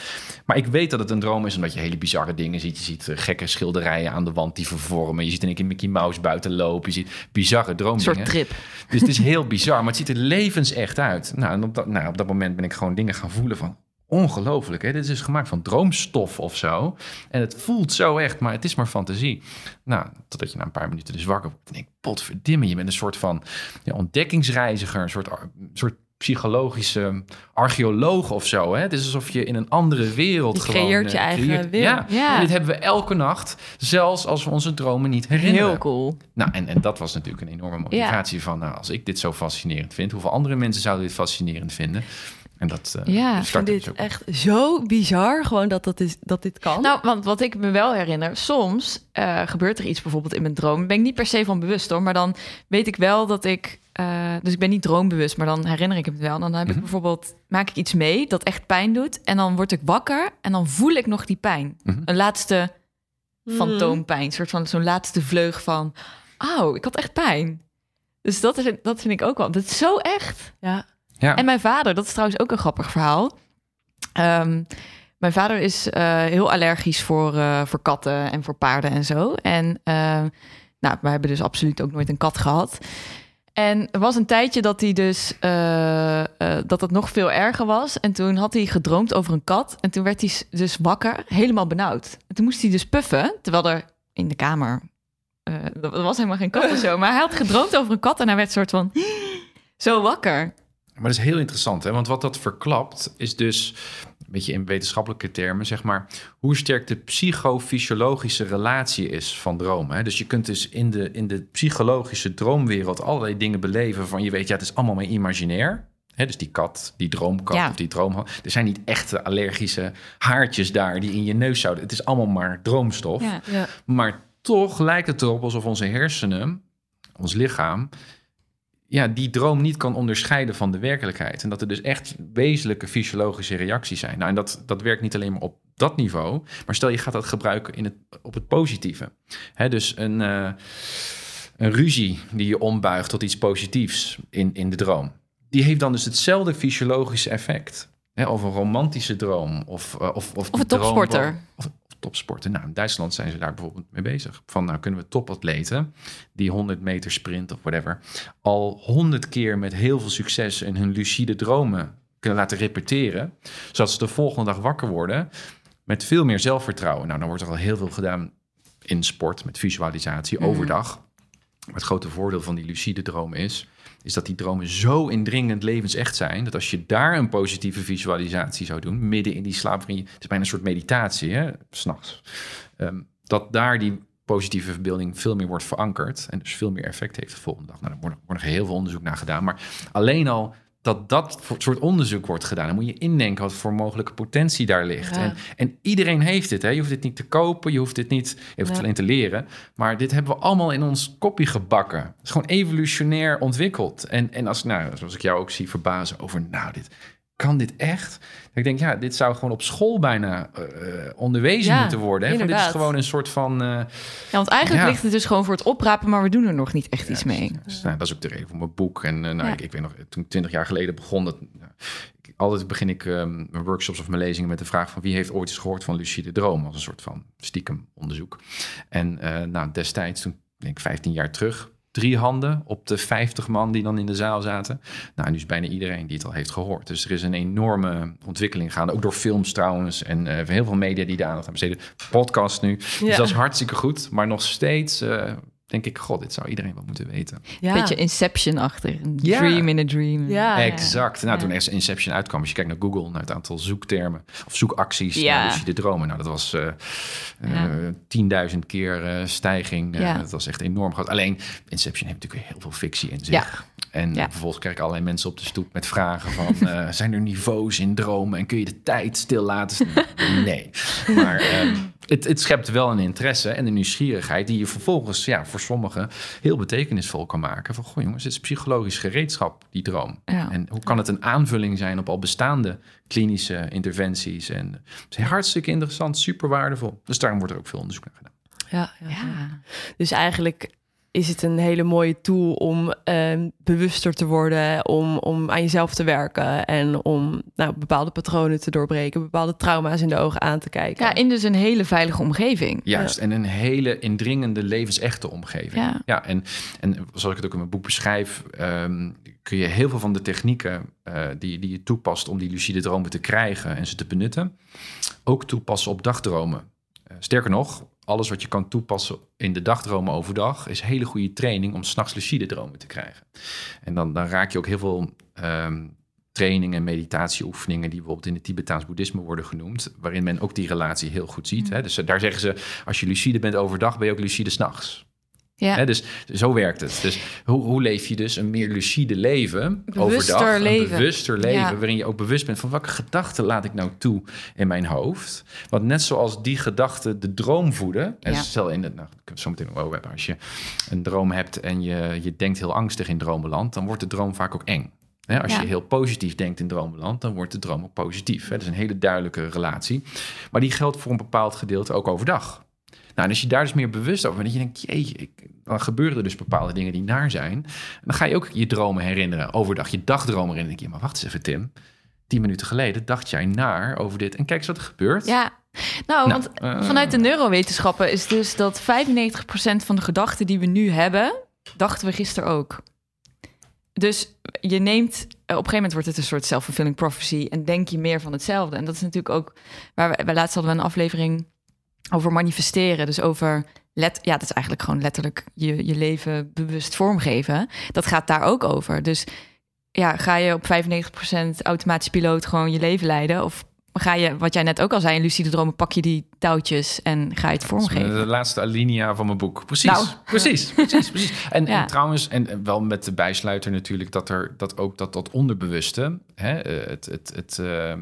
Maar ik weet dat het een droom is, omdat je hele bizarre dingen ziet. Je ziet eh, gekke schilderijen aan de wand die vervormen. Je ziet in één keer Mickey Mouse buiten lopen. Je ziet bizarre Een droomdingen. soort trip. Dus het is heel bizar, maar het ziet er levensecht uit. Nou, en op dat, nou, op dat moment ben ik gewoon dingen gaan voelen van... Ongelooflijk, hè? Dit is gemaakt van droomstof of zo. En het voelt zo echt, maar het is maar fantasie. Nou, totdat je na een paar minuten dus wakker wordt. En denk, potverdimme, je bent een soort van ja, ontdekkingsreiziger. Een soort, soort psychologische archeoloog of zo. Hè? Het is alsof je in een andere wereld Je gewoon... creëert je eh, eigen creëert. wereld. Ja. Ja. En dit hebben we elke nacht, zelfs als we onze dromen niet herinneren. Heel cool. Nou, en, en dat was natuurlijk een enorme motivatie van... Nou, als ik dit zo fascinerend vind... hoeveel andere mensen zouden dit fascinerend vinden? En dat eh Ja, Ik vind dus dit ook. echt zo bizar, gewoon dat, dat, is, dat dit kan. Nou, want wat ik me wel herinner, soms eh, gebeurt er iets bijvoorbeeld in mijn droom. Daar ben ik niet per se van bewust hoor, maar dan weet ik wel dat ik. eh, dus ik ben niet droombewust, maar dan herinner ik het wel. Dan heb ik Mhm. bijvoorbeeld, maak ik iets mee dat echt pijn doet. En dan word ik wakker en dan voel ik nog die pijn. Mhm. Een laatste Mhm. fantoompijn, een soort van zo'n laatste vleug van. Oh, ik had echt pijn. Dus dat, is, dat vind ik ook wel. Dat is zo echt. Ja. Ja. En mijn vader, dat is trouwens ook een grappig verhaal. Ehm, mijn vader is eh, heel allergisch voor, eh, voor katten en voor paarden en zo. En eh, nou, we hebben dus absoluut ook nooit een kat gehad. En er was een tijdje dat hij dus dat het nog veel erger was. En toen had hij gedroomd over een kat. En toen werd hij dus wakker, helemaal benauwd. En toen moest hij dus puffen, terwijl er in de kamer. er was helemaal geen kat of zo. Maar hij had gedroomd over een kat en hij werd soort van zo wakker. Maar dat is heel interessant, hè? want wat dat verklapt is dus, een beetje in wetenschappelijke termen, zeg maar, hoe sterk de psychofysiologische relatie is van dromen. Hè? Dus je kunt dus in de, in de psychologische droomwereld allerlei dingen beleven van, je weet, ja, het is allemaal maar imaginair. Hè, dus die kat, die droomkat Ja. of die droom. Er zijn niet echte allergische haartjes daar die in je neus zouden. Het is allemaal maar droomstof. Ja. Ja. Maar toch lijkt het erop alsof onze hersenen, ons lichaam, ja, die droom niet kan onderscheiden van de werkelijkheid. En dat er dus echt wezenlijke fysiologische reacties zijn. Nou, en dat, dat werkt niet alleen maar op dat niveau. Maar stel je gaat dat gebruiken in het, op het positieve. Hè, dus een, eh, een ruzie die je ombuigt tot iets positiefs in, in de droom. Die heeft dan dus hetzelfde fysiologische effect. Hè, of een romantische droom. Of, eh, of, of, Of een droom topsporter. of topsporten. Nou, in Duitsland zijn ze daar bijvoorbeeld mee bezig. Van, nou kunnen we topatleten, die 100 meter sprint of whatever, al 100 keer met heel veel succes in hun lucide dromen kunnen laten repeteren, zodat ze de volgende dag wakker worden met veel meer zelfvertrouwen. Nou, dan wordt er al heel veel gedaan in sport met visualisatie Mhm. overdag. Maar het grote voordeel van die lucide dromen is, is dat die dromen zo indringend levensecht zijn, dat als je daar een positieve visualisatie zou doen, midden in die slaap, het is bijna een soort meditatie, hè, s'nachts, Ehm, dat daar die positieve verbeelding veel meer wordt verankerd en dus veel meer effect heeft de volgende dag. Nou, daar wordt, wordt nog heel veel onderzoek naar gedaan, maar alleen al dat dat soort onderzoek wordt gedaan, dan moet je indenken wat voor mogelijke potentie daar ligt. Ja. En, en iedereen heeft dit, hè? je hoeft dit niet te kopen, je hoeft dit niet, je hoeft het alleen te leren, maar dit hebben we allemaal in ons kopje gebakken. Het is gewoon evolutionair ontwikkeld. En, en als, nou, zoals ik jou ook zie verbazen over, nou, dit, kan dit echt? Ik denk, ja, dit zou gewoon op school bijna eh, onderwezen Ja, moeten worden. Hè? Van, dit is gewoon een soort van... eh, Ja, want eigenlijk Ja. ligt het dus gewoon voor het oprapen, maar we doen er nog niet echt iets mee. Dus, nou, dat is ook de reden voor mijn boek. En eh, nou, Ja. ik, ik weet nog, toen ik twintig jaar geleden begon, dat, nou, ik- altijd begin ik ehm, mijn workshops of mijn lezingen met de vraag van wie heeft ooit eens gehoord van lucide droom als een soort van stiekem onderzoek. En eh, nou, destijds, toen denk ik 15 jaar terug, drie handen op de 50 man die dan in de zaal zaten. Nou, nu is bijna iedereen die het al heeft gehoord. Dus er is een enorme ontwikkeling gaande, ook door films trouwens en eh, heel veel media die de aandacht aan besteden. Podcast nu. Dus dat is hartstikke goed, maar nog steeds eh, denk ik, god, dit zou iedereen wel moeten weten. Ja. Beetje Inception achter. Een Ja. dream in a dream. Ja. Exact. Nou, Ja. toen eerst Inception uitkwam, als je kijkt naar Google, naar het aantal zoektermen of zoekacties, Ja. naar lucide dromen. Nou, dat was eh Ja. eh, 10.000 keer eh, stijging. Eh, Ja. Dat was echt enorm groot. Alleen Inception heeft natuurlijk heel veel fictie in zich. Ja. En Ja. vervolgens krijg ik allerlei mensen op de stoep met vragen van... eh, zijn er niveaus in dromen en kun je de tijd stil laten? Nee. Maar ehm, het, het schept wel een interesse en een nieuwsgierigheid... die je vervolgens ja, voor sommigen heel betekenisvol kan maken. Van, goh jongens, het is psychologisch gereedschap, die droom. Ja. En hoe kan het een aanvulling zijn op al bestaande klinische interventies? En het is hartstikke interessant, super waardevol. Dus daarom wordt er ook veel onderzoek naar gedaan. Ja, ja, ja. Ja. Dus eigenlijk is het een hele mooie tool om ehm, bewuster te worden, om, om aan jezelf te werken en om nou, bepaalde patronen te doorbreken, bepaalde trauma's in de ogen aan te kijken. ja, in dus een hele veilige omgeving. Juist, en een hele indringende, levensechte omgeving. Ja. en, en zoals ik het ook in mijn boek beschrijf, ehm, kun je heel veel van de technieken eh, die, die je toepast om die lucide dromen te krijgen en ze te benutten, ook toepassen op dagdromen. Eh, sterker nog, alles wat je kan toepassen in de dagdromen overdag is hele goede training om s'nachts lucide dromen te krijgen. En dan, dan raak je ook heel veel ehm, trainingen en meditatieoefeningen die bijvoorbeeld in het Tibetaans boeddhisme worden genoemd, waarin men ook die relatie heel goed ziet. Hè? Dus daar zeggen ze, als je lucide bent overdag, ben je ook lucide s'nachts. Ja. Dus zo werkt het. Dus hoe, hoe leef je dus een meer lucide leven Bewuster overdag? leven. Een bewuster leven, Ja. waarin je ook bewust bent van welke gedachten laat ik nou toe in mijn hoofd. Want net zoals die gedachten de droom voeden. En Ja. stel in het, nou, ik het zo meteen nog over hebben. Als je een droom hebt en je, je denkt heel angstig in dromenland, dan wordt de droom vaak ook eng. Hè, als Ja. je heel positief denkt in dromenland, dan wordt de droom ook positief. Hè. Dat is een hele duidelijke relatie. Maar die geldt voor een bepaald gedeelte ook overdag. Nou, en als je daar dus meer bewust over bent, dat je denkt, jeetje, ik, dan gebeuren er dus bepaalde dingen die naar zijn. En dan ga je ook je dromen herinneren, overdag, je dagdromen herinneren. Denk je, maar wacht eens even Tim, tien minuten geleden dacht jij naar over dit. En kijk eens wat er gebeurt. Ja, nou, Nou, want eh, vanuit de neurowetenschappen is dus dat 95% van de gedachten die we nu hebben, dachten we gisteren ook. Dus je neemt, eh, op een gegeven moment wordt het een soort self-fulfilling prophecy en denk je meer van hetzelfde. En dat is natuurlijk ook waar we, laatst hadden we een aflevering over manifesteren. Dus over, let, ja, dat is eigenlijk gewoon letterlijk je, je leven bewust vormgeven. Dat gaat daar ook over. Dus ja, ga je op 95% automatisch piloot gewoon je leven leiden? Of ga je, wat jij net ook al zei, in lucide dromen, pak je die touwtjes en ga je het vormgeven? De laatste alinea van mijn boek. Precies, Nou. precies, precies, precies. En, Ja. en trouwens, en en wel met de bijsluiter natuurlijk, dat er dat ook dat, dat onderbewuste, hè, eh, het, het, het, eh,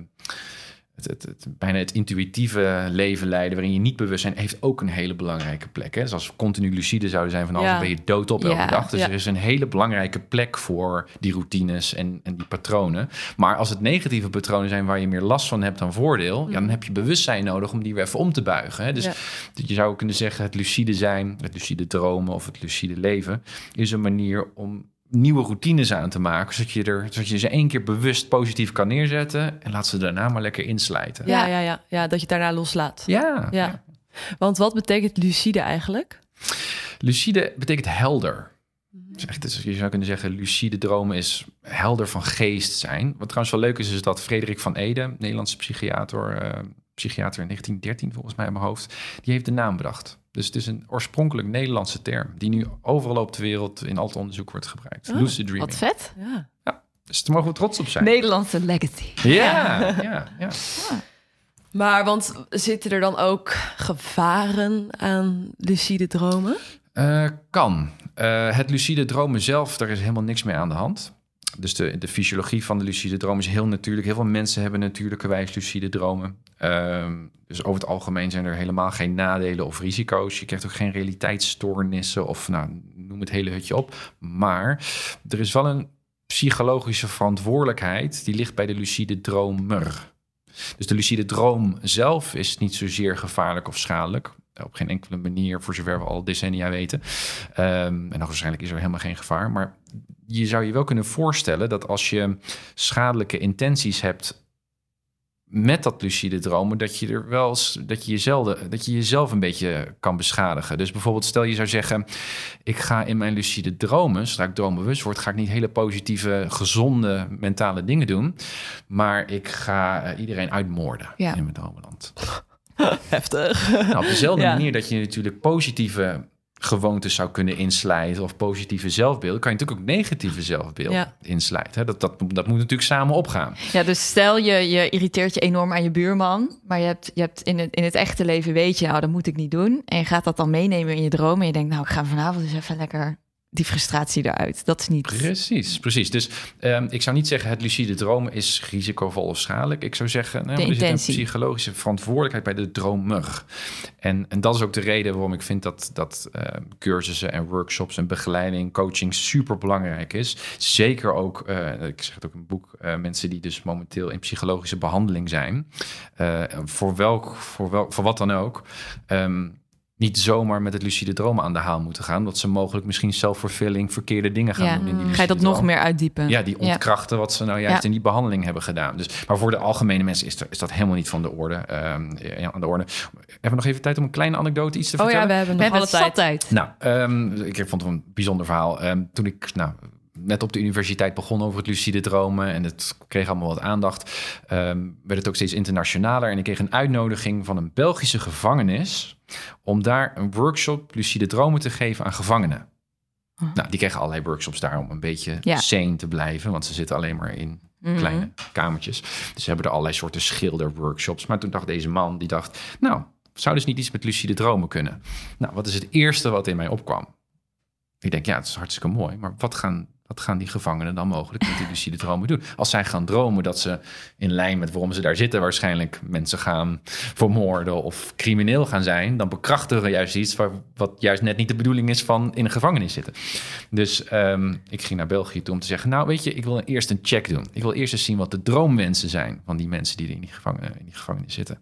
het, het, het- bijna het intuïtieve leven leiden, waarin je niet bewust zijn, heeft ook een hele belangrijke plek. Hè? Dus als we continu lucide zouden zijn van alles, Ja. ben je doodop elke Ja. dag. Dus Ja. er is een hele belangrijke plek voor die routines en, en die patronen. Maar als het negatieve patronen zijn waar je meer last van hebt dan voordeel, ja, dan heb je bewustzijn nodig om die weer even om te buigen. Hè? Dus je zou kunnen zeggen, het lucide zijn, het lucide dromen of het lucide leven, is een manier om nieuwe routines aan te maken, zodat je, er, zodat je ze één keer bewust positief kan neerzetten en laat ze daarna maar lekker inslijten. Ja, Ja. ja, ja, dat je het daarna loslaat. Ja. Ja. Want wat betekent lucide eigenlijk? Lucide betekent helder. Dus echt, dus je zou kunnen zeggen, lucide dromen is helder van geest zijn. Wat trouwens wel leuk is, is dat Frederik van Ede, Nederlandse psychiater, eh, psychiater in 1913 volgens mij in mijn hoofd, die heeft de naam bedacht. Dus het is een oorspronkelijk Nederlandse term, die nu overal op de wereld in al het onderzoek wordt gebruikt. Oh, Lucid dreaming. Wat vet. Ja. Dus daar mogen we trots op zijn. Nederlandse legacy. Ja, ja, ja. Maar want zitten er dan ook gevaren aan lucide dromen? Eh, kan. Eh, het lucide dromen zelf, daar is helemaal niks mee aan de hand. Dus de, de fysiologie van de lucide droom is heel natuurlijk. Heel veel mensen hebben natuurlijkerwijs lucide dromen. Ehm, dus over het algemeen zijn er helemaal geen nadelen of risico's. Je krijgt ook geen realiteitsstoornissen of nou, noem het hele hutje op. Maar er is wel een psychologische verantwoordelijkheid die ligt bij de lucide dromer. Dus de lucide droom zelf is niet zozeer gevaarlijk of schadelijk. Op geen enkele manier, voor zover we al decennia weten. Ehm, en nog waarschijnlijk is er helemaal geen gevaar. Maar je zou je wel kunnen voorstellen dat als je schadelijke intenties hebt met dat lucide dromen, dat je er wel eens, dat je jezelf, dat je jezelf een beetje kan beschadigen. Dus bijvoorbeeld, stel je zou zeggen: Ik ga in mijn lucide dromen, zodra ik droombewust word, ga ik niet hele positieve, gezonde mentale dingen doen. Maar ik ga eh, iedereen uitmoorden Ja. in mijn dromenland. Heftig. Nou, op dezelfde Ja. manier dat je natuurlijk positieve gewoontes zou kunnen inslijten of positieve zelfbeelden, kan je natuurlijk ook negatieve zelfbeelden Ja. inslijten. Dat, dat, dat moet natuurlijk samen opgaan. Ja, dus stel je, je irriteert je enorm aan je buurman, maar je hebt, je hebt in, het, in het echte leven weet je, nou, dat moet ik niet doen. En je gaat dat dan meenemen in je droom en je denkt, nou, ik ga vanavond eens even lekker die frustratie eruit. Dat is niet... Precies, precies. Dus um, ik zou niet zeggen het lucide dromen is risicovol of schadelijk. Ik zou zeggen, nou, er zit een psychologische verantwoordelijkheid bij de dromer. En, en dat is ook de reden waarom ik vind dat, dat uh, cursussen en workshops en begeleiding, coaching super belangrijk is. Zeker ook, uh, ik zeg het ook in een boek, uh, mensen die dus momenteel in psychologische behandeling zijn. Eh, voor, welk, voor, welk, voor wat dan ook. Um, niet zomaar met het lucide dromen aan de haal moeten gaan. Dat ze mogelijk misschien zelfvervulling verkeerde dingen gaan doen. In die Ga je dat nog meer uitdiepen? Ja, die ontkrachten wat ze nou juist in die behandeling hebben gedaan. Dus, maar voor de algemene mensen is, er, is dat helemaal niet van de orde. Uh, ja, aan de orde. Hebben we nog even tijd om een kleine anekdote iets te vertellen? Oh ja, we hebben nog alle tijd. tijd. Nou, um, ik vond het een bijzonder verhaal. Um, toen ik nou, net op de universiteit begon over het lucide dromen en het kreeg allemaal wat aandacht, um, werd het ook steeds internationaler. En ik kreeg een uitnodiging van een Belgische gevangenis om daar een workshop lucide dromen te geven aan gevangenen. Oh. Nou, die kregen allerlei workshops daar om een beetje ja. sane te blijven, want ze zitten alleen maar in mhm. kleine kamertjes. Dus ze hebben er allerlei soorten schilderworkshops. Maar toen dacht deze man, die dacht, nou, zou dus niet iets met lucide dromen kunnen? Nou, wat is het eerste wat in mij opkwam? Ik denk, ja, het is hartstikke mooi, maar wat gaan gaan die gevangenen dan mogelijk met die lucide dromen doen? Als zij gaan dromen dat ze in lijn met waarom ze daar zitten, waarschijnlijk mensen gaan vermoorden of crimineel gaan zijn, dan bekrachtigen juist iets wat juist net niet de bedoeling is van in een gevangenis zitten. Dus um, ik ging naar België toe om te zeggen: Nou, weet je, ik wil eerst een check doen. Ik wil eerst eens zien wat de droomwensen zijn van die mensen die in die, gevangen, in die gevangenis zitten.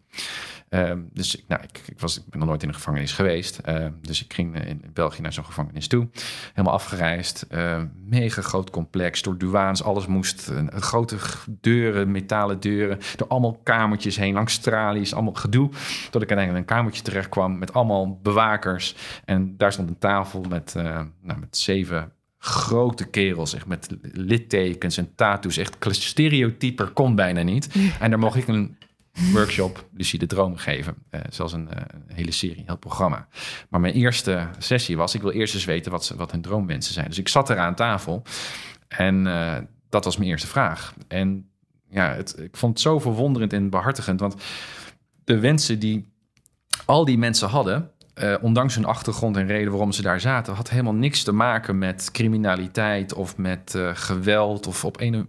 Um, dus nou, ik, ik, was, ik ben nog nooit in een gevangenis geweest. Uh, dus ik ging in België naar zo'n gevangenis toe. Helemaal afgereisd. Uh, mega groot complex. Door douanes, alles moest. Uh, grote deuren, metalen deuren. Door allemaal kamertjes heen, langs tralies. Allemaal gedoe. Tot ik uiteindelijk in een kamertje terecht kwam met allemaal bewakers. En daar stond een tafel met, nou, met zeven grote kerels, echt met littekens en tattoos. Echt stereotyper kon bijna niet. En daar mocht ik een workshop Lucide Droom geven. Uh, zelfs een, uh, hele serie, een heel programma. Maar mijn eerste sessie was, ik wil eerst eens weten wat, ze, wat hun droomwensen zijn. Dus ik zat er aan tafel en uh, dat was mijn eerste vraag. En ja, het, ik vond het zo verwonderend en behartigend, want de wensen die al die mensen hadden, ondanks hun achtergrond en reden waarom ze daar zaten, had helemaal niks te maken met criminaliteit of met geweld of op een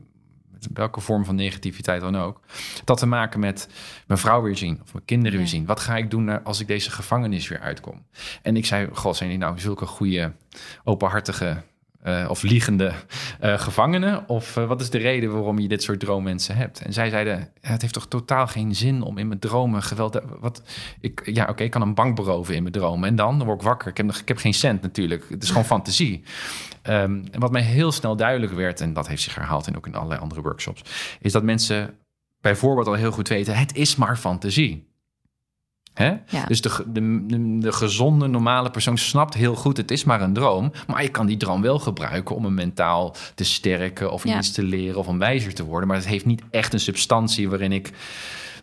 welke vorm van negativiteit dan ook. Dat te maken met mijn vrouw weer zien of mijn kinderen weer zien. Wat ga ik doen als ik deze gevangenis weer uitkom? En ik zei, god, zijn die nou zulke goede, openhartige uh, of liegende uh, gevangenen? Of uh, wat is de reden waarom je dit soort droommensen hebt? En zij zeiden, het heeft toch totaal geen zin om in mijn dromen geweld... Wat, ik, ja, oké, okay, ik kan een bank beroven in mijn dromen. En dan, dan word ik wakker. Ik heb, ik heb geen cent natuurlijk. Het is gewoon fantasie. Um, en wat mij heel snel duidelijk werd, en dat heeft zich herhaald en ook in allerlei andere workshops... is dat mensen bijvoorbeeld al heel goed weten, het is maar fantasie. Hè? Dus de, de, de, gezonde, normale persoon snapt heel goed, het is maar een droom. Maar je kan die droom wel gebruiken om een mentaal te sterken of iets te leren of om wijzer te worden. Maar het heeft niet echt een substantie waarin ik,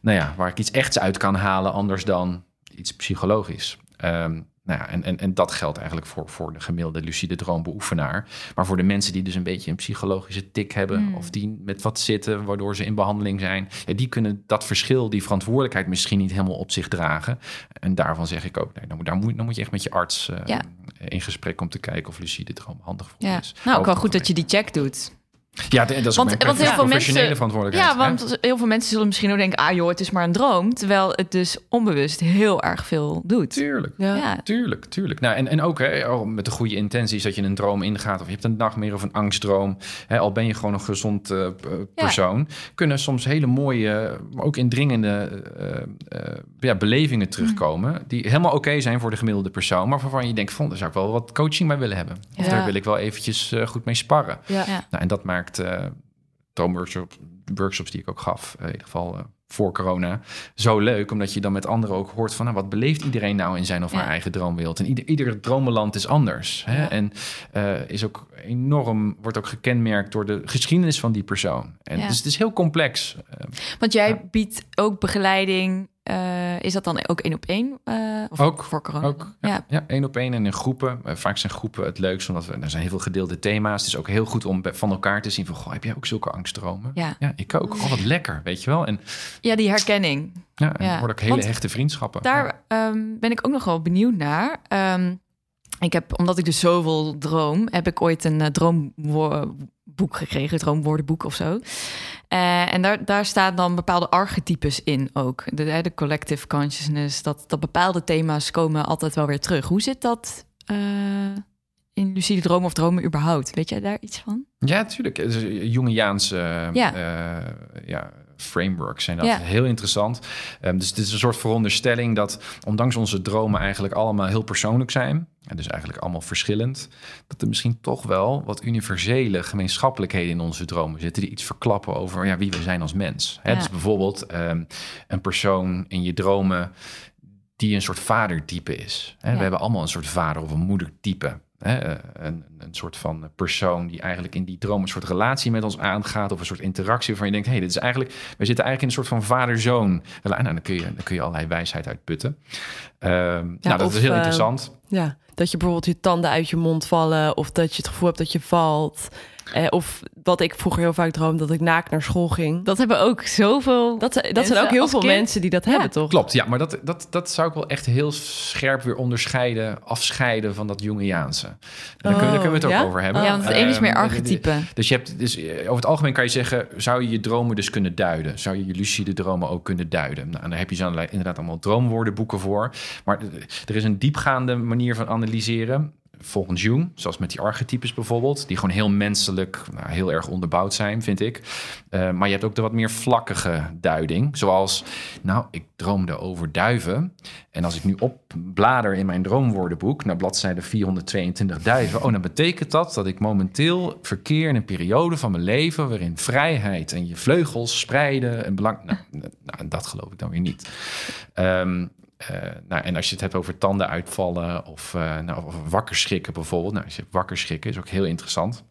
nou ja, waar ik iets echts uit kan halen, anders dan iets psychologisch. Um, nou ja, en, en, en dat geldt eigenlijk voor, voor de gemiddelde lucide droombeoefenaar. Maar voor de mensen die dus een beetje een psychologische tik hebben... Hmm. of die met wat zitten, waardoor ze in behandeling zijn... Ja, die kunnen dat verschil, die verantwoordelijkheid misschien niet helemaal op zich dragen. En daarvan zeg ik ook, nee, dan, moet, daar moet, dan moet je echt met je arts uh, in gesprek... om te kijken of lucide droom handig voor ja. is. Nou, ook wel goed dat je die check doet. Ja, dat is want, want heel veel mensen, verantwoordelijkheid. Ja, want heel veel mensen zullen misschien ook denken... ah joh, het is maar een droom. Terwijl het dus onbewust heel erg veel doet. Tuurlijk, ja. tuurlijk, tuurlijk. Nou, en, en ook hè, oh, met de goede intenties dat je een droom ingaat... of je hebt een nachtmerrie of een angstdroom... Hè, al ben je gewoon een gezond uh, persoon... kunnen soms hele mooie, maar ook indringende uh, uh, ja, belevingen terugkomen... Mm. die helemaal oké zijn voor de gemiddelde persoon... maar waarvan je denkt, van, daar zou ik wel wat coaching bij willen hebben. Of daar wil ik wel eventjes goed mee sparren. Ja. Nou, en dat maakt maakt uh, droomworkshops workshops die ik ook gaf, uh, in ieder geval uh, voor corona, zo leuk. Omdat je dan met anderen ook hoort van... Nou, wat beleeft iedereen nou in zijn of haar eigen droomwereld? En ieder, ieder dromenland is anders. Hè? En uh, is ook enorm, wordt ook gekenmerkt door de geschiedenis van die persoon. En dus het is heel complex. Want jij biedt ook begeleiding uh, is dat dan ook één op één? Uh, of ook voor corona? Ook, ja, ja. één op één en in groepen. Uh, vaak zijn groepen het leukst, omdat we, er zijn heel veel gedeelde thema's. Het is ook heel goed om van elkaar te zien van, goh, heb jij ook zulke angststromen? Ja. ja, ik ook. Oh, wat lekker, weet je wel. En, ja, die herkenning. Ja, en ja. worden ook hele Want hechte vriendschappen. Daar um, ben ik ook nog wel benieuwd naar. Um, ik heb, omdat ik dus zoveel droom, heb ik ooit een uh, droomboek gekregen, een droomwoordenboek of zo. Uh, en daar, daar staan dan bepaalde archetypes in ook. De, de collective consciousness, dat, dat bepaalde thema's komen altijd wel weer terug. Hoe zit dat uh, in lucide dromen of dromen überhaupt? Weet jij daar iets van? Ja, natuurlijk. Jungiaanse ja. ja, frameworks zijn dat ja. heel interessant. Um, dus het is een soort veronderstelling dat ondanks onze dromen eigenlijk allemaal heel persoonlijk zijn. En dus eigenlijk allemaal verschillend. Dat er misschien toch wel wat universele gemeenschappelijkheden in onze dromen zitten. Die iets verklappen over ja, wie we zijn als mens. Hè, Dus bijvoorbeeld um, een persoon in je dromen die een soort vadertype is. Hè? We hebben allemaal een soort vader of een moedertype. Hè, eh, een, een, soort van persoon die eigenlijk in die droom een soort relatie met ons aangaat of een soort interactie waarvan je denkt, hé, hey, dit is eigenlijk, we zitten eigenlijk in een soort van vader-zoon. Nou, dan kun je, dan kun je allerlei wijsheid uitputten. Uh, ja, nou, dat is heel uh, interessant. Ja, dat je bijvoorbeeld je tanden uit je mond vallen of dat je het gevoel hebt dat je valt. Eh, of wat ik vroeger heel vaak droomde, dat ik naakt naar school ging. Dat hebben ook zoveel. Dat, dat zijn ook heel veel mensen die dat hebben, toch? Klopt, ja, maar dat, dat, dat zou ik wel echt heel scherp weer onderscheiden, afscheiden van dat Jungiaanse. En daar, kunnen, daar kunnen we het ja? ook over hebben. Ja, want het een is meer Ehm, archetype. Dus je hebt, dus eh, over het algemeen kan je zeggen, zou je je dromen dus kunnen duiden? Zou je je lucide dromen ook kunnen duiden? Nou, en daar heb je zo allerlei- inderdaad allemaal droomwoordenboeken voor. Maar er is een diepgaande manier van analyseren volgens Jung, zoals met die archetypes bijvoorbeeld, die gewoon heel menselijk, nou, heel erg onderbouwd zijn, vind ik. Uh, maar je hebt ook de wat meer vlakkige duiding, zoals, nou, ik droomde over duiven. En als ik nu opblader in mijn droomwoordenboek naar bladzijde 422 duiven, oh, dan betekent dat dat ik momenteel verkeer in een periode van mijn leven waarin vrijheid en je vleugels spreiden en belang. Nou, nou dat geloof ik dan weer niet. Um, uh, nou, en als je het hebt over tanden uitvallen of, uh, nou, of wakker schrikken bijvoorbeeld. Nou, als je wakker schrikken is ook heel interessant.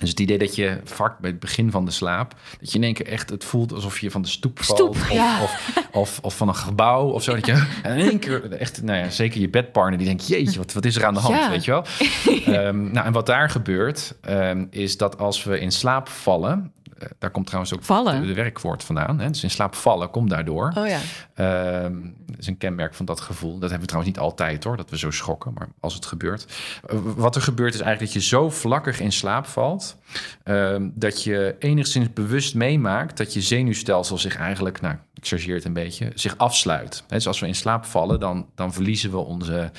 Dus het idee dat je vaak bij het begin van de slaap, dat je in één keer echt het voelt alsof je van de stoep valt. Stoep, of, ja. of, of, of, van een gebouw of zo. Dat je en in één keer echt, nou ja, zeker je bedpartner die denkt, jeetje, wat, wat is er aan de hand, Ja. weet je wel? um, nou, en wat daar gebeurt, um, is dat als we in slaap vallen, daar komt trouwens ook Vallen? de, de werkwoord vandaan. Hè? Dus in slaap vallen komt daardoor. Oh ja. Um, dat is een kenmerk van dat gevoel. Dat hebben we trouwens niet altijd hoor, dat we zo schokken. Maar als het gebeurt. Uh, wat er gebeurt is eigenlijk dat je zo vlakkig in slaap valt. Um, dat je enigszins bewust meemaakt dat je zenuwstelsel zich eigenlijk, nou, ik chargeer het een beetje, zich afsluit. He, dus als we in slaap vallen, dan, dan verliezen we onze,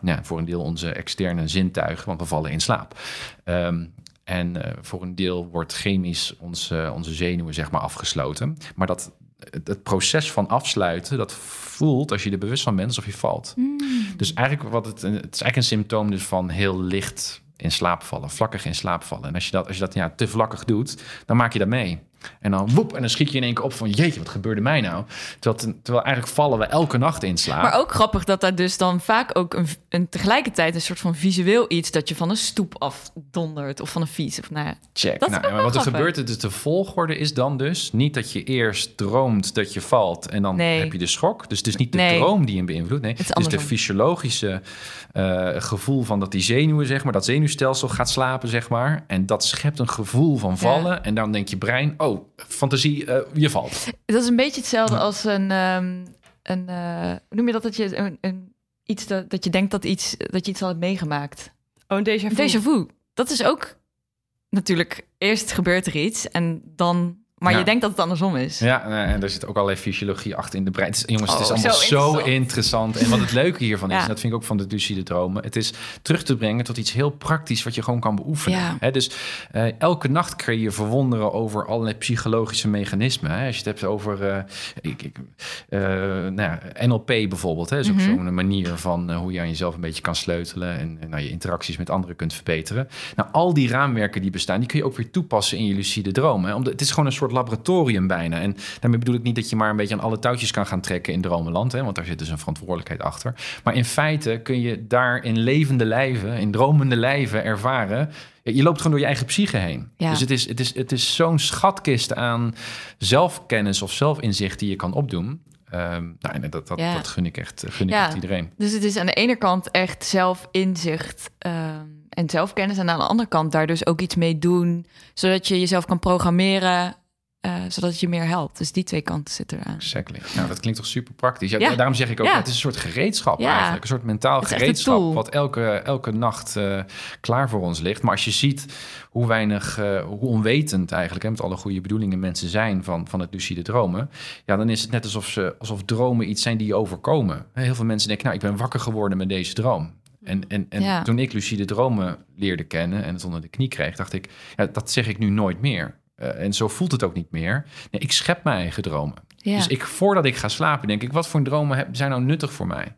ja, voor een deel onze externe zintuigen, want we vallen in slaap. Um, en uh, voor een deel wordt chemisch onze, onze zenuwen zeg maar afgesloten. Maar dat, het, het, proces van afsluiten, dat voelt als je er bewust van bent alsof je valt. Mm. Dus eigenlijk wat het, het is eigenlijk een symptoom dus van heel licht in slaap vallen, vlakkig in slaap vallen. En als je dat, als je dat ja, te vlakkig doet, dan maak je dat mee. En dan woep, en dan schiet je in één keer op van... jeetje, wat gebeurde mij nou? Terwijl, terwijl eigenlijk vallen we elke nacht in slaap. Maar ook grappig dat daar dus dan vaak ook een, een tegelijkertijd... een soort van visueel iets... dat je van een stoep afdondert of van een fiets. Of, nou ja, Check. Nou, maar wat er gebeurt, dus de volgorde is dan dus... niet dat je eerst droomt dat je valt... en dan Nee. heb je de schok. Dus het is niet de Nee. droom die hem beïnvloedt. Nee, Het is de fysiologische uh, gevoel van dat die zenuwen, zeg maar... dat zenuwstelsel gaat slapen, zeg maar. En dat schept een gevoel van vallen. En dan denkt je brein, oh, fantasie, uh, je valt. Dat is een beetje hetzelfde als een... Um, een uh, hoe noem je dat? Dat je, een, een, iets dat, dat je denkt dat, iets, dat je iets al hebt meegemaakt. Oh, een déjà vu. Déjà vu. Dat is ook natuurlijk... Eerst gebeurt er iets en dan... Maar Ja. je denkt dat het andersom is. Ja, en er zit ook allerlei fysiologie achter in de brein. Het is- jongens, het is Oh, allemaal zo zo, interessant. En wat het leuke hiervan is, Ja. en dat vind ik ook van de lucide dromen... het is terug te brengen tot iets heel praktisch... wat je gewoon kan beoefenen. Ja. Dus eh, elke nacht kun je verwonderen over allerlei psychologische mechanismen. Als je het hebt over eh, ik, ik, eh, nou ja, NLP bijvoorbeeld. Hè? is ook Mhm. zo'n manier van hoe je aan jezelf een beetje kan sleutelen... en, en nou, je interacties met anderen kunt verbeteren. Nou, al die raamwerken die bestaan... die kun je ook weer toepassen in je lucide dromen. Omdat, het is gewoon een soort laboratorium bijna. En daarmee bedoel ik niet dat je maar een beetje aan alle touwtjes kan gaan trekken in dromenland, hè, want daar zit dus een verantwoordelijkheid achter. Maar in feite kun je daar in levende lijven, in dromende lijven ervaren. Je loopt gewoon door je eigen psyche heen. Ja. Dus het is, het is, het is zo'n schatkist aan zelfkennis of zelfinzicht die je kan opdoen. Ehm, nou, dat, dat, Ja. dat gun ik echt, gun ik Ja. echt iedereen. Dus het is aan de ene kant echt zelfinzicht ehm, en zelfkennis. En aan de andere kant daar dus ook iets mee doen. Zodat je jezelf kan programmeren eh, zodat het je meer helpt. Dus die twee kanten zitten eraan. Exactly. Nou, dat klinkt toch super praktisch. Ja, Ja. Daarom zeg ik ook, Ja. het is een soort gereedschap eigenlijk. Een soort mentaal gereedschap wat elke, elke nacht eh, klaar voor ons ligt. Maar als je ziet hoe weinig, eh, hoe onwetend eigenlijk, hè, met alle goede bedoelingen mensen zijn van, van het lucide dromen. Ja, dan is het net alsof, ze, alsof dromen iets zijn die je overkomen. Heel veel mensen denken, nou, ik ben wakker geworden met deze droom. En, en, en Ja. toen ik lucide dromen leerde kennen en het onder de knie kreeg, dacht ik, ja, dat zeg ik nu nooit meer. Eh, en zo voelt het ook niet meer. Nee, ik schep mijn eigen dromen. Ja. Dus ik, voordat ik ga slapen, denk ik, wat voor dromen heb- zijn nou nuttig voor mij?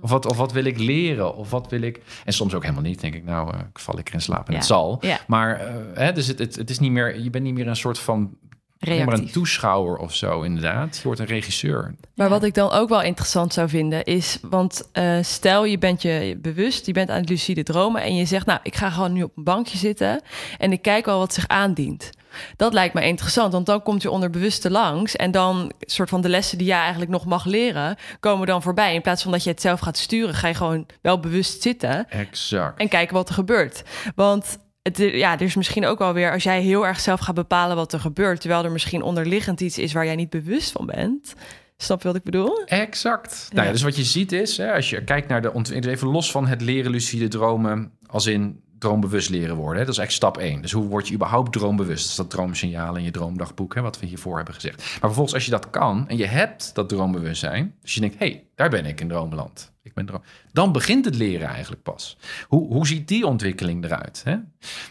Of wat, of wat wil ik leren? Of wat wil ik... En soms ook helemaal niet. Denk ik, nou, eh, ik val lekker in slaap en Ja. het zal. Ja. Maar eh, hè, dus het, het, het is niet meer... Je bent niet meer een soort van... meer een toeschouwer of zo, inderdaad. Je wordt een regisseur. Maar Ja. wat ik dan ook wel interessant zou vinden is, want eh, stel je bent je bewust, je bent aan het lucide dromen en je zegt, nou, ik ga gewoon nu op een bankje zitten en ik kijk wel wat zich aandient. Dat lijkt me interessant, want dan komt je onderbewuste langs en dan soort van de lessen die jij eigenlijk nog mag leren, komen dan voorbij. In plaats van dat je het zelf gaat sturen, ga je gewoon wel bewust zitten Exact. en kijken wat er gebeurt. Want het, ja, er is misschien ook wel weer, als jij heel erg zelf gaat bepalen wat er gebeurt, terwijl er misschien onderliggend iets is waar jij niet bewust van bent. Snap je wat ik bedoel? Exact. Nou ja, dus wat je ziet is, hè, als je kijkt naar de ontwikkeling, even los van het leren lucide dromen, als in droombewust leren worden. Hè, dat is eigenlijk stap 1. Dus hoe word je überhaupt droombewust? Dat is dat droomsignaal in je droomdagboek, hè, wat we hiervoor hebben gezegd. Maar vervolgens, als je dat kan en je hebt dat droombewustzijn, dus je denkt, hé, hey, daar ben ik in droomland. Ik ben droom. Dan begint het leren eigenlijk pas. Hoe, hoe ziet die ontwikkeling eruit? Hè?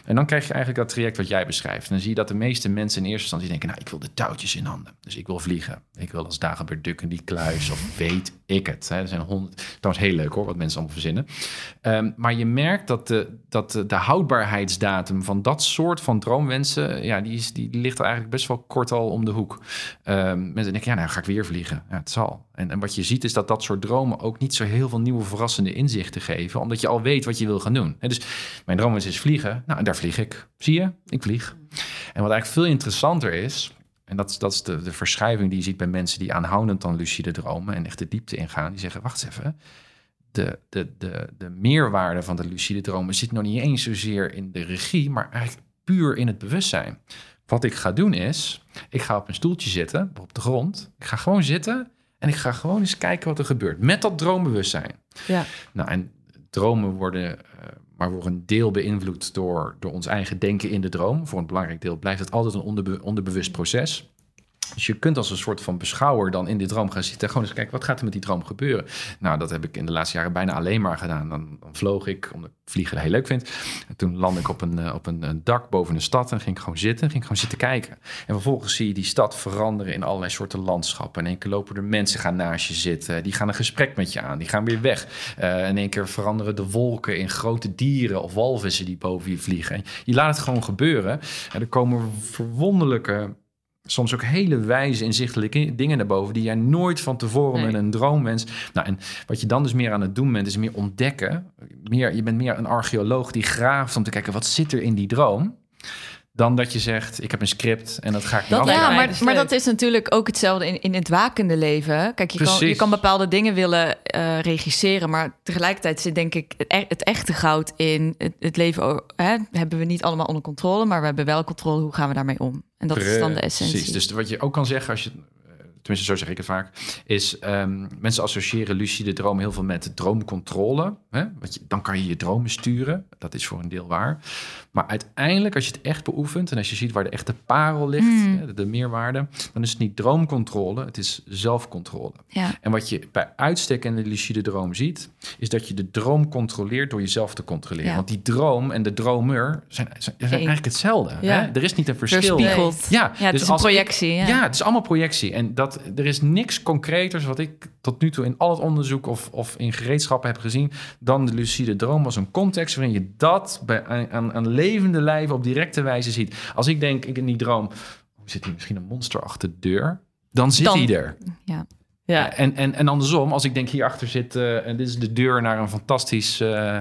En dan krijg je eigenlijk dat traject wat jij beschrijft. En dan zie je dat de meeste mensen in eerste instantie denken... nou, ik wil de touwtjes in handen. Dus ik wil vliegen. Ik wil als Dagobert Duck in die kluis of weet ik het. Hè? Er zijn honderd... Trouwens heel leuk hoor, wat mensen allemaal verzinnen. Ehm, maar je merkt dat, de, dat de, houdbaarheidsdatum van dat soort van droomwensen... ja, die, is, die ligt er eigenlijk best wel kort al om de hoek. Ehm, mensen denken, ja, nou ga ik weer vliegen. Ja, het zal. En, en wat je ziet is dat dat soort dromen ook niet zo heel veel nieuwe verrassende inzichten geven. Omdat je al weet wat je wil gaan doen. Dus mijn droomwens is vliegen. Nou, daar vlieg ik. Zie je? Ik vlieg. En wat eigenlijk veel interessanter is... En dat is, dat is de, de verschuiving die je ziet bij mensen die aanhoudend dan lucide dromen en echt de diepte ingaan. Die zeggen, wacht even, de, de, de, de meerwaarde van de lucide dromen zit nog niet eens zozeer in de regie, maar eigenlijk puur in het bewustzijn. Wat ik ga doen is, ik ga op een stoeltje zitten, op de grond. Ik ga gewoon zitten en ik ga gewoon eens kijken wat er gebeurt met dat droombewustzijn. Ja. Nou, en dromen worden eh, maar voor een deel beïnvloed door, door ons eigen denken in de droom. Voor een belangrijk deel blijft het altijd een onderbe- onderbewust proces. Dus je kunt als een soort van beschouwer dan in die droom gaan zitten. en Gewoon eens kijken, wat gaat er met die droom gebeuren? Nou, dat heb ik in de laatste jaren bijna alleen maar gedaan. Dan, dan vloog ik, omdat ik vliegen heel leuk vind. En toen landde ik op een, eh, op een, een dak boven een stad en ging ik gewoon zitten. Ging ik gewoon zitten kijken. En vervolgens zie je die stad veranderen in allerlei soorten landschappen. En in één keer lopen er mensen gaan naast je zitten. Die gaan een gesprek met je aan. Die gaan weer weg. Eh, in één keer veranderen de wolken in grote dieren of walvissen die boven je vliegen. En je laat het gewoon gebeuren. En er komen verwonderlijke soms ook hele wijze inzichtelijke dingen naar boven die jij nooit van tevoren Nee. met een droomwens. Nou, en wat je dan dus meer aan het doen bent, is meer ontdekken. Meer, je bent meer een archeoloog die graaft om te kijken wat zit er in die droom. Dan dat je zegt, ik heb een script en dat ga ik Dat dan Ja, maar, dus maar dat is natuurlijk ook hetzelfde in, in het wakende leven. Kijk, je kan, je kan bepaalde dingen willen eh, regisseren, maar tegelijkertijd zit denk ik het, e- het echte goud in het, het leven. Hè, hebben we niet allemaal onder controle, maar we hebben wel controle. Hoe gaan we daarmee om? En dat is dan de essentie. Precies. Dus wat je ook kan zeggen, als je, tenminste zo zeg ik het vaak, is ehm, mensen associëren lucide dromen heel veel met droomcontrole. Hè? Want je, dan kan je je dromen sturen. Dat is voor een deel waar. Maar uiteindelijk, als je het echt beoefent en als je ziet waar de echte parel ligt, Hmm. hè, de, de meerwaarde, dan is het niet droomcontrole, het is zelfcontrole. Ja. En wat je bij uitstek in de lucide droom ziet, is dat je de droom controleert door jezelf te controleren. Ja. Want die droom en de dromer zijn, zijn, zijn eigenlijk hetzelfde. Ja. Hè? Er is niet een verschil. Ja, Ja, het dus is een ik- projectie. ja. het is allemaal projectie. En dat, er is niks concreters wat ik tot nu toe in al het onderzoek of, of in gereedschappen heb gezien, dan de lucide droom als een context waarin je dat bij, aan- levende lijven op directe wijze ziet. Als ik denk, ik in die droom, hoe zit hier misschien een monster achter de deur? Dan zit Dan- hij er. Ja. Ja. En, en, en andersom, als ik denk hierachter zit eh, en dit is de deur naar een fantastisch eh,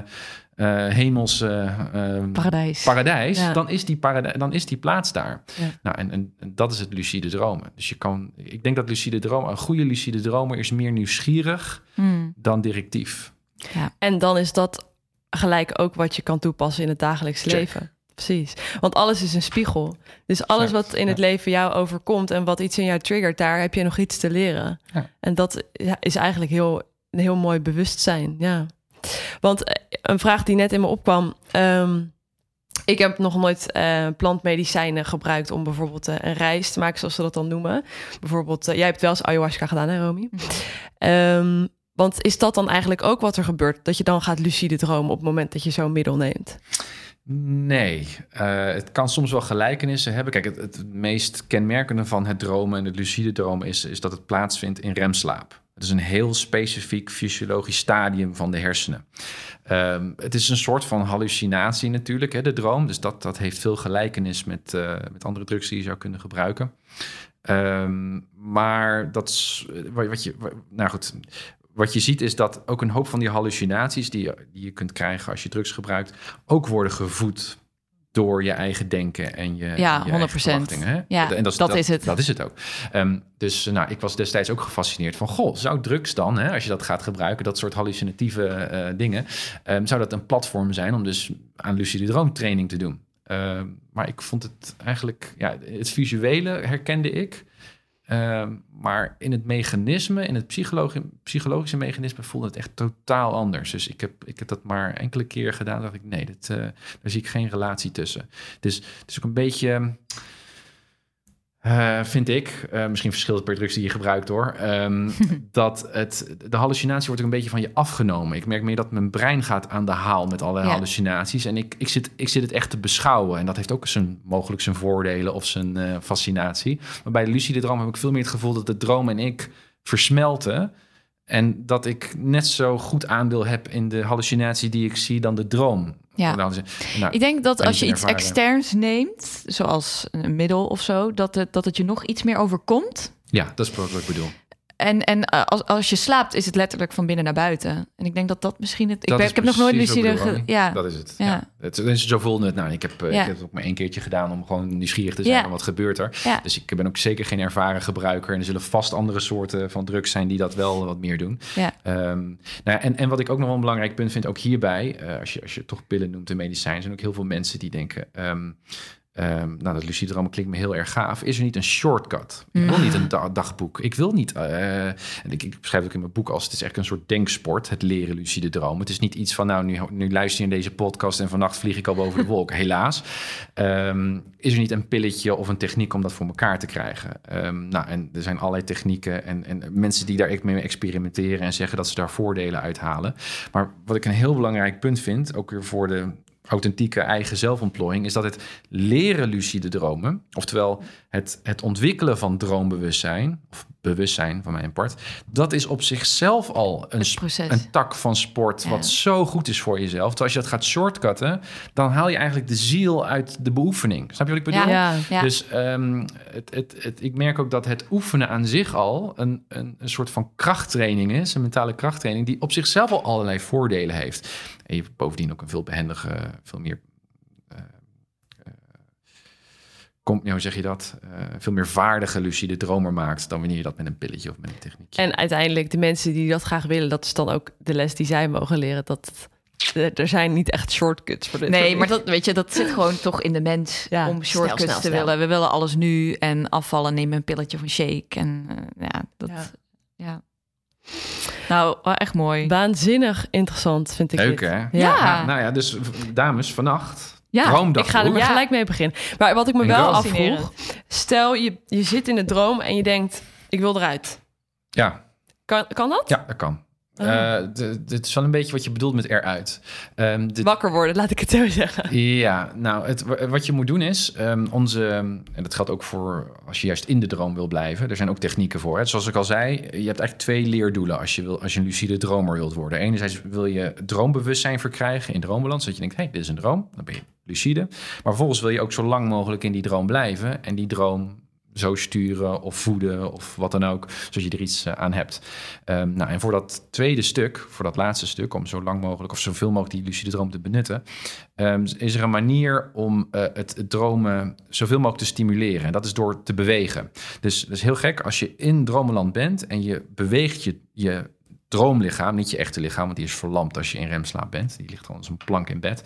eh, hemels eh, eh, Paradijs. paradijs, Ja. dan, is die paradijs dan is die plaats daar. Ja. Nou, en, en, en dat is het lucide dromen. Dus je kan, ik denk dat lucide dromen, een goede lucide dromer is meer nieuwsgierig Hmm. dan directief. En dan is dat gelijk ook wat je kan toepassen in het dagelijks Check. leven. Precies. Want alles is een spiegel. Dus alles wat in het ja. leven jou overkomt en wat iets in jou triggert, daar heb je nog iets te leren. Ja. En dat ja, is eigenlijk heel, een heel mooi bewustzijn. Ja. Want eh, een vraag die net in me opkwam. ehm, ik heb nog nooit eh, plantmedicijnen gebruikt om bijvoorbeeld eh, een reis te maken, zoals ze dat dan noemen. Bijvoorbeeld, eh, jij hebt wel eens ayahuasca gedaan, hè, Romy? Ehm, want is dat dan eigenlijk ook wat er gebeurt? Dat je dan gaat lucide dromen op het moment dat je zo'n middel neemt? Nee, het kan soms wel gelijkenissen hebben. Kijk, het, het meest kenmerkende van het dromen en het lucide dromen is, is dat het plaatsvindt in remslaap. Het is een heel specifiek fysiologisch stadium van de hersenen. Ehm, het is een soort van hallucinatie natuurlijk, hè, de droom. Dus dat, dat heeft veel gelijkenis met, eh, met andere drugs die je zou kunnen gebruiken. Ehm, maar dat is eh, wat je. Nou goed, wat je ziet is dat ook een hoop van die hallucinaties die je, die je kunt krijgen als je drugs gebruikt, ook worden gevoed door je eigen denken en je, Ja, en je eigen 100%. verwachtingen, hè? Ja, En dat is het. Dat is het ook. Ehm, dus nou, ik was destijds ook gefascineerd van, goh, zou drugs dan, hè, als je dat gaat gebruiken, dat soort hallucinatieve eh, dingen, ehm, zou dat een platform zijn om dus aan lucide droomtraining te doen? Ehm, maar ik vond het eigenlijk, ja, het visuele herkende ik. Ehm, maar in het mechanisme, in het psychologi- psychologische mechanisme, voelde het echt totaal anders. Dus ik heb, ik heb dat maar enkele keer gedaan. dacht ik, nee, dat, eh, daar zie ik geen relatie tussen. Dus het is ook een beetje, eh, vind ik, eh, misschien verschilt het per drugs die je gebruikt hoor, ehm, dat het, de hallucinatie wordt ook een beetje van je afgenomen. Ik merk meer dat mijn brein gaat aan de haal met allerlei Ja. hallucinaties. En ik, ik, zit, ik zit het echt te beschouwen. En dat heeft ook zijn, mogelijk zijn voordelen of zijn eh, fascinatie. Maar bij de lucide droom heb ik veel meer het gevoel dat de droom en ik versmelten. En dat ik net zo goed aandeel heb in de hallucinatie die ik zie dan de droom. Ja. Nou, Ik denk dat als je iets ervaren. externs neemt, zoals een middel of zo, dat het, dat het je nog iets meer overkomt. ja, dat is wat ik bedoel. En, en eh, als, als je slaapt, is het letterlijk van binnen naar buiten. En ik denk dat dat misschien het. Ik, ben, heb nog nooit lucide. ge- ja, Dat is het. Ja. Ja. Het, zo voelde het. Nou, ik heb, eh, Ja. ik heb het ook maar één keertje gedaan om gewoon nieuwsgierig te zijn. Ja. Wat gebeurt er? Ja. Dus ik ben ook zeker geen ervaren gebruiker. En er zullen vast andere soorten van drugs zijn die dat wel wat meer doen. ja. Ehm, nou, en, en wat ik ook nog wel een belangrijk punt vind, ook hierbij, eh, als, je, als je toch pillen noemt en medicijn, zijn ook heel veel mensen die denken. ehm, ehm, nou, dat lucide dromen klinkt me heel erg gaaf. Is er niet een shortcut? Ik wil niet een da- dagboek. Ik wil niet. eh, en ik, ik beschrijf het ook in mijn boek als het is echt een soort denksport, het leren lucide dromen. Het is niet iets van, nou, nu, nu luister je in deze podcast en vannacht vlieg ik al boven de wolken. Helaas. Ehm, is er niet een pilletje of een techniek om dat voor elkaar te krijgen? Ehm, nou, en er zijn allerlei technieken en, en mensen die daar echt mee experimenteren en zeggen dat ze daar voordelen uit halen. Maar wat ik een heel belangrijk punt vind, ook weer voor de authentieke eigen zelfontplooiing, is dat het leren lucide dromen, oftewel het, het ontwikkelen van droombewustzijn, of bewustzijn van mijn part, dat is op zichzelf al een, een tak van sport Ja. wat zo goed is voor jezelf. Terwijl als je dat gaat shortcutten, dan haal je eigenlijk de ziel uit de beoefening. Snap je wat ik bedoel? Ja. Dus ehm, het, het, het, ik merk ook dat het oefenen aan zich al een, een, een soort van krachttraining is, een mentale krachttraining, die op zichzelf al allerlei voordelen heeft. En je hebt bovendien ook een veel behendige, veel meer. eh, eh, Kom, ja, hoe zeg je dat? Eh, veel meer vaardige lucide dromer maakt dan wanneer je dat met een pilletje of met een techniekje. En uiteindelijk de mensen die dat graag willen, dat is dan ook de les die zij mogen leren. Dat er zijn niet echt shortcuts voor dit. Nee, maar dat, weet je, dat zit gewoon toch in de mens Ja, om snel, shortcuts snel, te snel. willen. We willen alles nu en afvallen, nemen een pilletje of een shake. En ja, dat... Ja. Ja. Nou, echt mooi. Waanzinnig interessant vind ik Leuk dit. hè? Ja. Ja. Nou ja, dus dames, vannacht. Ja, droomdag. Ik ga er maar Ja. gelijk mee beginnen. Maar wat ik me En wel afvroeg, stel je, je zit in de droom en je denkt, ik wil eruit. Ja, Kan, kan dat? ja, dat kan. Oh. Eh, dit is wel een beetje wat je bedoelt met eruit. De- Wakker worden, laat ik het zo zeggen. Ja, nou, het, wa- wat je moet doen is, ehm, onze, en dat geldt ook voor als je juist in de droom wil blijven. Er zijn ook technieken voor. Hè. Zoals ik al zei, je hebt eigenlijk twee leerdoelen als je, wil, als je een lucide dromer wilt worden. Enerzijds wil je droombewustzijn verkrijgen in droombalans, zodat je denkt, hé, hey, dit is een droom. Dan ben je lucide. Maar vervolgens wil je ook zo lang mogelijk in die droom blijven en die droom zo sturen of voeden of wat dan ook, zodat je er iets eh, aan hebt. Ehm, nou, en voor dat tweede stuk, voor dat laatste stuk, om zo lang mogelijk of zoveel mogelijk die lucide droom te benutten, ehm, is er een manier om eh, het, het dromen zoveel mogelijk te stimuleren. En dat is door te bewegen. Dus dat is heel gek als je in dromenland bent en je beweegt je, je droomlichaam, niet je echte lichaam, want die is verlamd als je in remslaap bent. Die ligt gewoon als een plank in bed.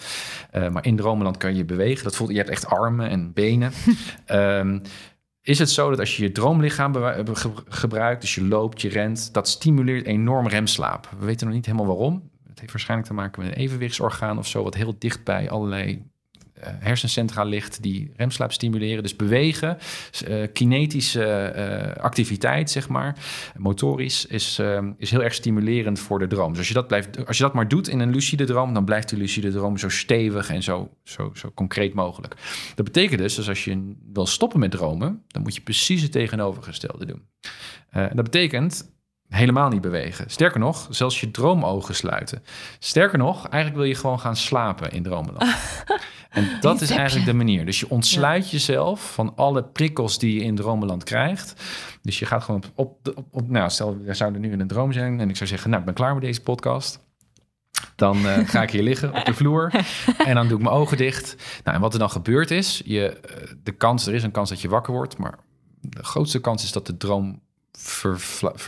Uh, maar in dromenland kan je bewegen. Dat voelt, je hebt echt armen en benen. um, is het zo dat als je je droomlichaam gebruikt, dus je loopt, je rent, dat stimuleert enorm remslaap. We weten nog niet helemaal waarom. Het heeft waarschijnlijk te maken met een evenwichtsorgaan of zo, wat heel dicht bij allerlei hersencentra ligt die remslaap stimuleren. Dus bewegen, uh, kinetische uh, activiteit, zeg maar, motorisch, is, is heel erg stimulerend voor de droom. Dus als je, dat blijft, als je dat maar doet in een lucide droom, dan blijft de lucide droom zo stevig en zo, zo, zo concreet mogelijk. Dat betekent dus, dat als je wil stoppen met dromen, dan moet je precies het tegenovergestelde doen. dat betekent helemaal niet bewegen. Sterker nog, zelfs je droomogen sluiten. Sterker nog, eigenlijk wil je gewoon gaan slapen in dromenland. en dat is eigenlijk de manier. Dus je ontsluit jezelf van alle prikkels die je in dromenland krijgt. Dus je gaat gewoon op, op, op, nou, stel, we zouden nu in een droom zijn en ik zou zeggen, nou, ik ben klaar met deze podcast. Dan uh, ga ik hier liggen op de vloer en dan doe ik mijn ogen dicht. Nou, en wat er dan gebeurt is, je, eh, de kans, er is een kans dat je wakker wordt, maar de grootste kans is dat de droom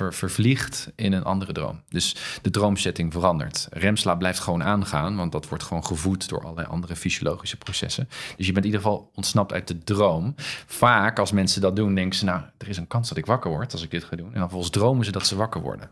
vervliegt in een andere droom. Dus de droomsetting verandert. Remslaap blijft gewoon aangaan, want dat wordt gewoon gevoed door allerlei andere fysiologische processen. Dus je bent in ieder geval ontsnapt uit de droom. Vaak als mensen dat doen, denken ze, nou, er is een kans dat ik wakker word als ik dit ga doen. En dan volgens dromen ze dat ze wakker worden.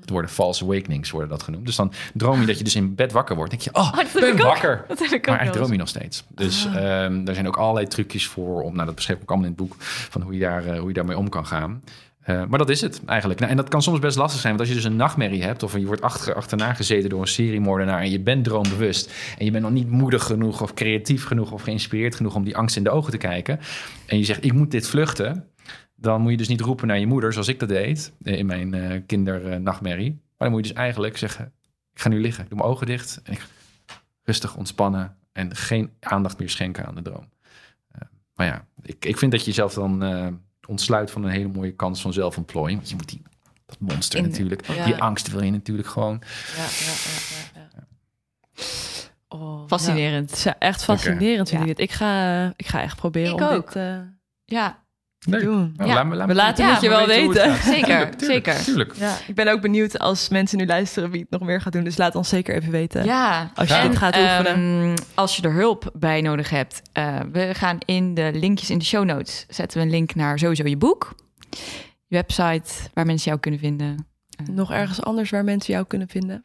Het worden false awakenings, worden dat genoemd. Dus dan droom je dat je dus in bed wakker wordt. denk je, oh, ik ben wakker. maar eigenlijk droom je nog steeds. Dus ah. um, er zijn ook allerlei trucjes voor om, nou dat beschrijf ik ook allemaal in het boek, van hoe je, daar, uh, hoe je daarmee om kan gaan. Uh, maar dat is het eigenlijk. Nou, en dat kan soms best lastig zijn, want als je dus een nachtmerrie hebt of je wordt achter, achterna gezeten door een seriemoordenaar en je bent droombewust en je bent nog niet moedig genoeg of creatief genoeg of geïnspireerd genoeg om die angst in de ogen te kijken en je zegt ik moet dit vluchten, dan moet je dus niet roepen naar je moeder zoals ik dat deed eh, in mijn uh, kindernachtmerrie. Maar dan moet je dus eigenlijk zeggen ik ga nu liggen, ik doe mijn ogen dicht en ik rustig ontspannen en geen aandacht meer schenken aan de droom. Maar ja, ik, ik vind dat je jezelf dan ontsluit van een hele mooie kans van zelfontplooiing. Want je moet die, dat monster natuurlijk, die angst wil je natuurlijk gewoon. Ja, ja, ja, ja oh, fascinerend. Ja, echt fascinerend vind ik het. Ik ga, ik ga echt proberen ik om ook. dit... Uh, ja, Nee. Doen. Nou, ja. laat we laten het je wel weten. Zeker, zeker. Tuurlijk. Ja, ik ben ook benieuwd als mensen nu luisteren wie het nog meer gaat doen. Dus laat ons zeker even weten. Ja. Als je het gaat oefenen. Um, als je er hulp bij nodig hebt. Uh, we gaan in de linkjes in de show notes. Zetten we een link naar sowieso je boek. Je website waar mensen jou kunnen vinden. Uh, nog ergens anders waar mensen jou kunnen vinden?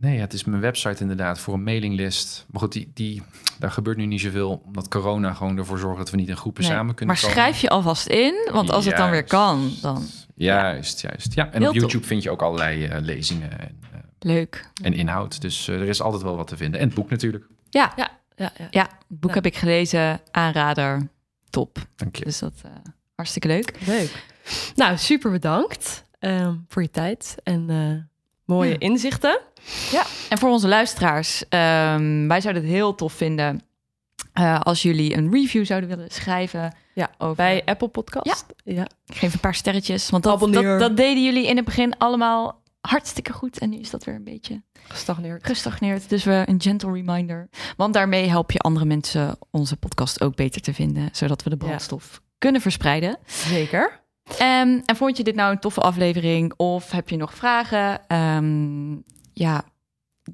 Nee, het is mijn website inderdaad voor een mailinglist. Maar goed, die, die, daar gebeurt nu niet zoveel, omdat corona gewoon ervoor zorgt dat we niet in groepen samen kunnen maar schrijf je alvast in, want als het dan weer kan, dan... Juist, ja. juist. Ja, en op YouTube vind je ook allerlei uh, lezingen en, uh, Leuk. en inhoud. Dus uh, er is altijd wel wat te vinden. En het boek natuurlijk. Ja, ja, ja, ja. ja het boek heb ik gelezen, aanrader, top. Dank je. Dus dat hartstikke leuk. Leuk. Nou, super bedankt ehm, voor je tijd en mooie inzichten. Ja, en voor onze luisteraars, um, wij zouden het heel tof vinden uh, als jullie een review zouden willen schrijven. Ja, over... bij Apple Podcast. Ja. ja. Ik geef een paar sterretjes, want dat, dat, dat, deden jullie in het begin allemaal hartstikke goed. En nu is dat weer een beetje gestagneerd. gestagneerd. Dus we een gentle reminder. Want daarmee help je andere mensen onze podcast ook beter te vinden, zodat we de brandstof kunnen verspreiden. Zeker. Um, en vond je dit nou een toffe aflevering of heb je nog vragen? Um, ja,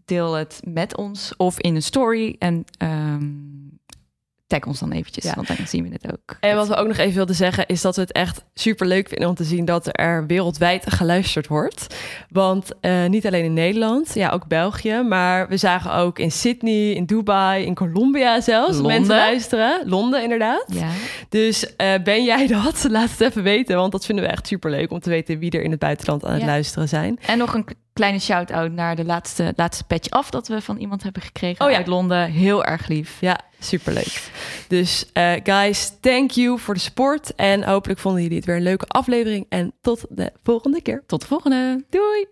deel het met ons of in een story. En um, tag ons dan eventjes, ja. want dan zien we het ook. En wat we ook nog even wilden zeggen, is dat we het echt super leuk vinden om te zien dat er wereldwijd geluisterd wordt. Want uh, niet alleen in Nederland, ja, ook België, maar we zagen ook in Sydney, in Dubai, in Colombia zelfs Londen. mensen luisteren. Londen inderdaad. Ja. Dus uh, ben jij dat? Laat het even weten, want dat vinden we echt super leuk om te weten wie er in het buitenland aan het luisteren zijn. En nog een kleine shout-out naar de laatste, laatste patch af dat we van iemand hebben gekregen oh, ja. uit Londen. Heel erg lief. Ja, superleuk. Dus uh, guys, thank you voor de support. En hopelijk vonden jullie het weer een leuke aflevering. En tot de volgende keer. Tot de volgende. Doei!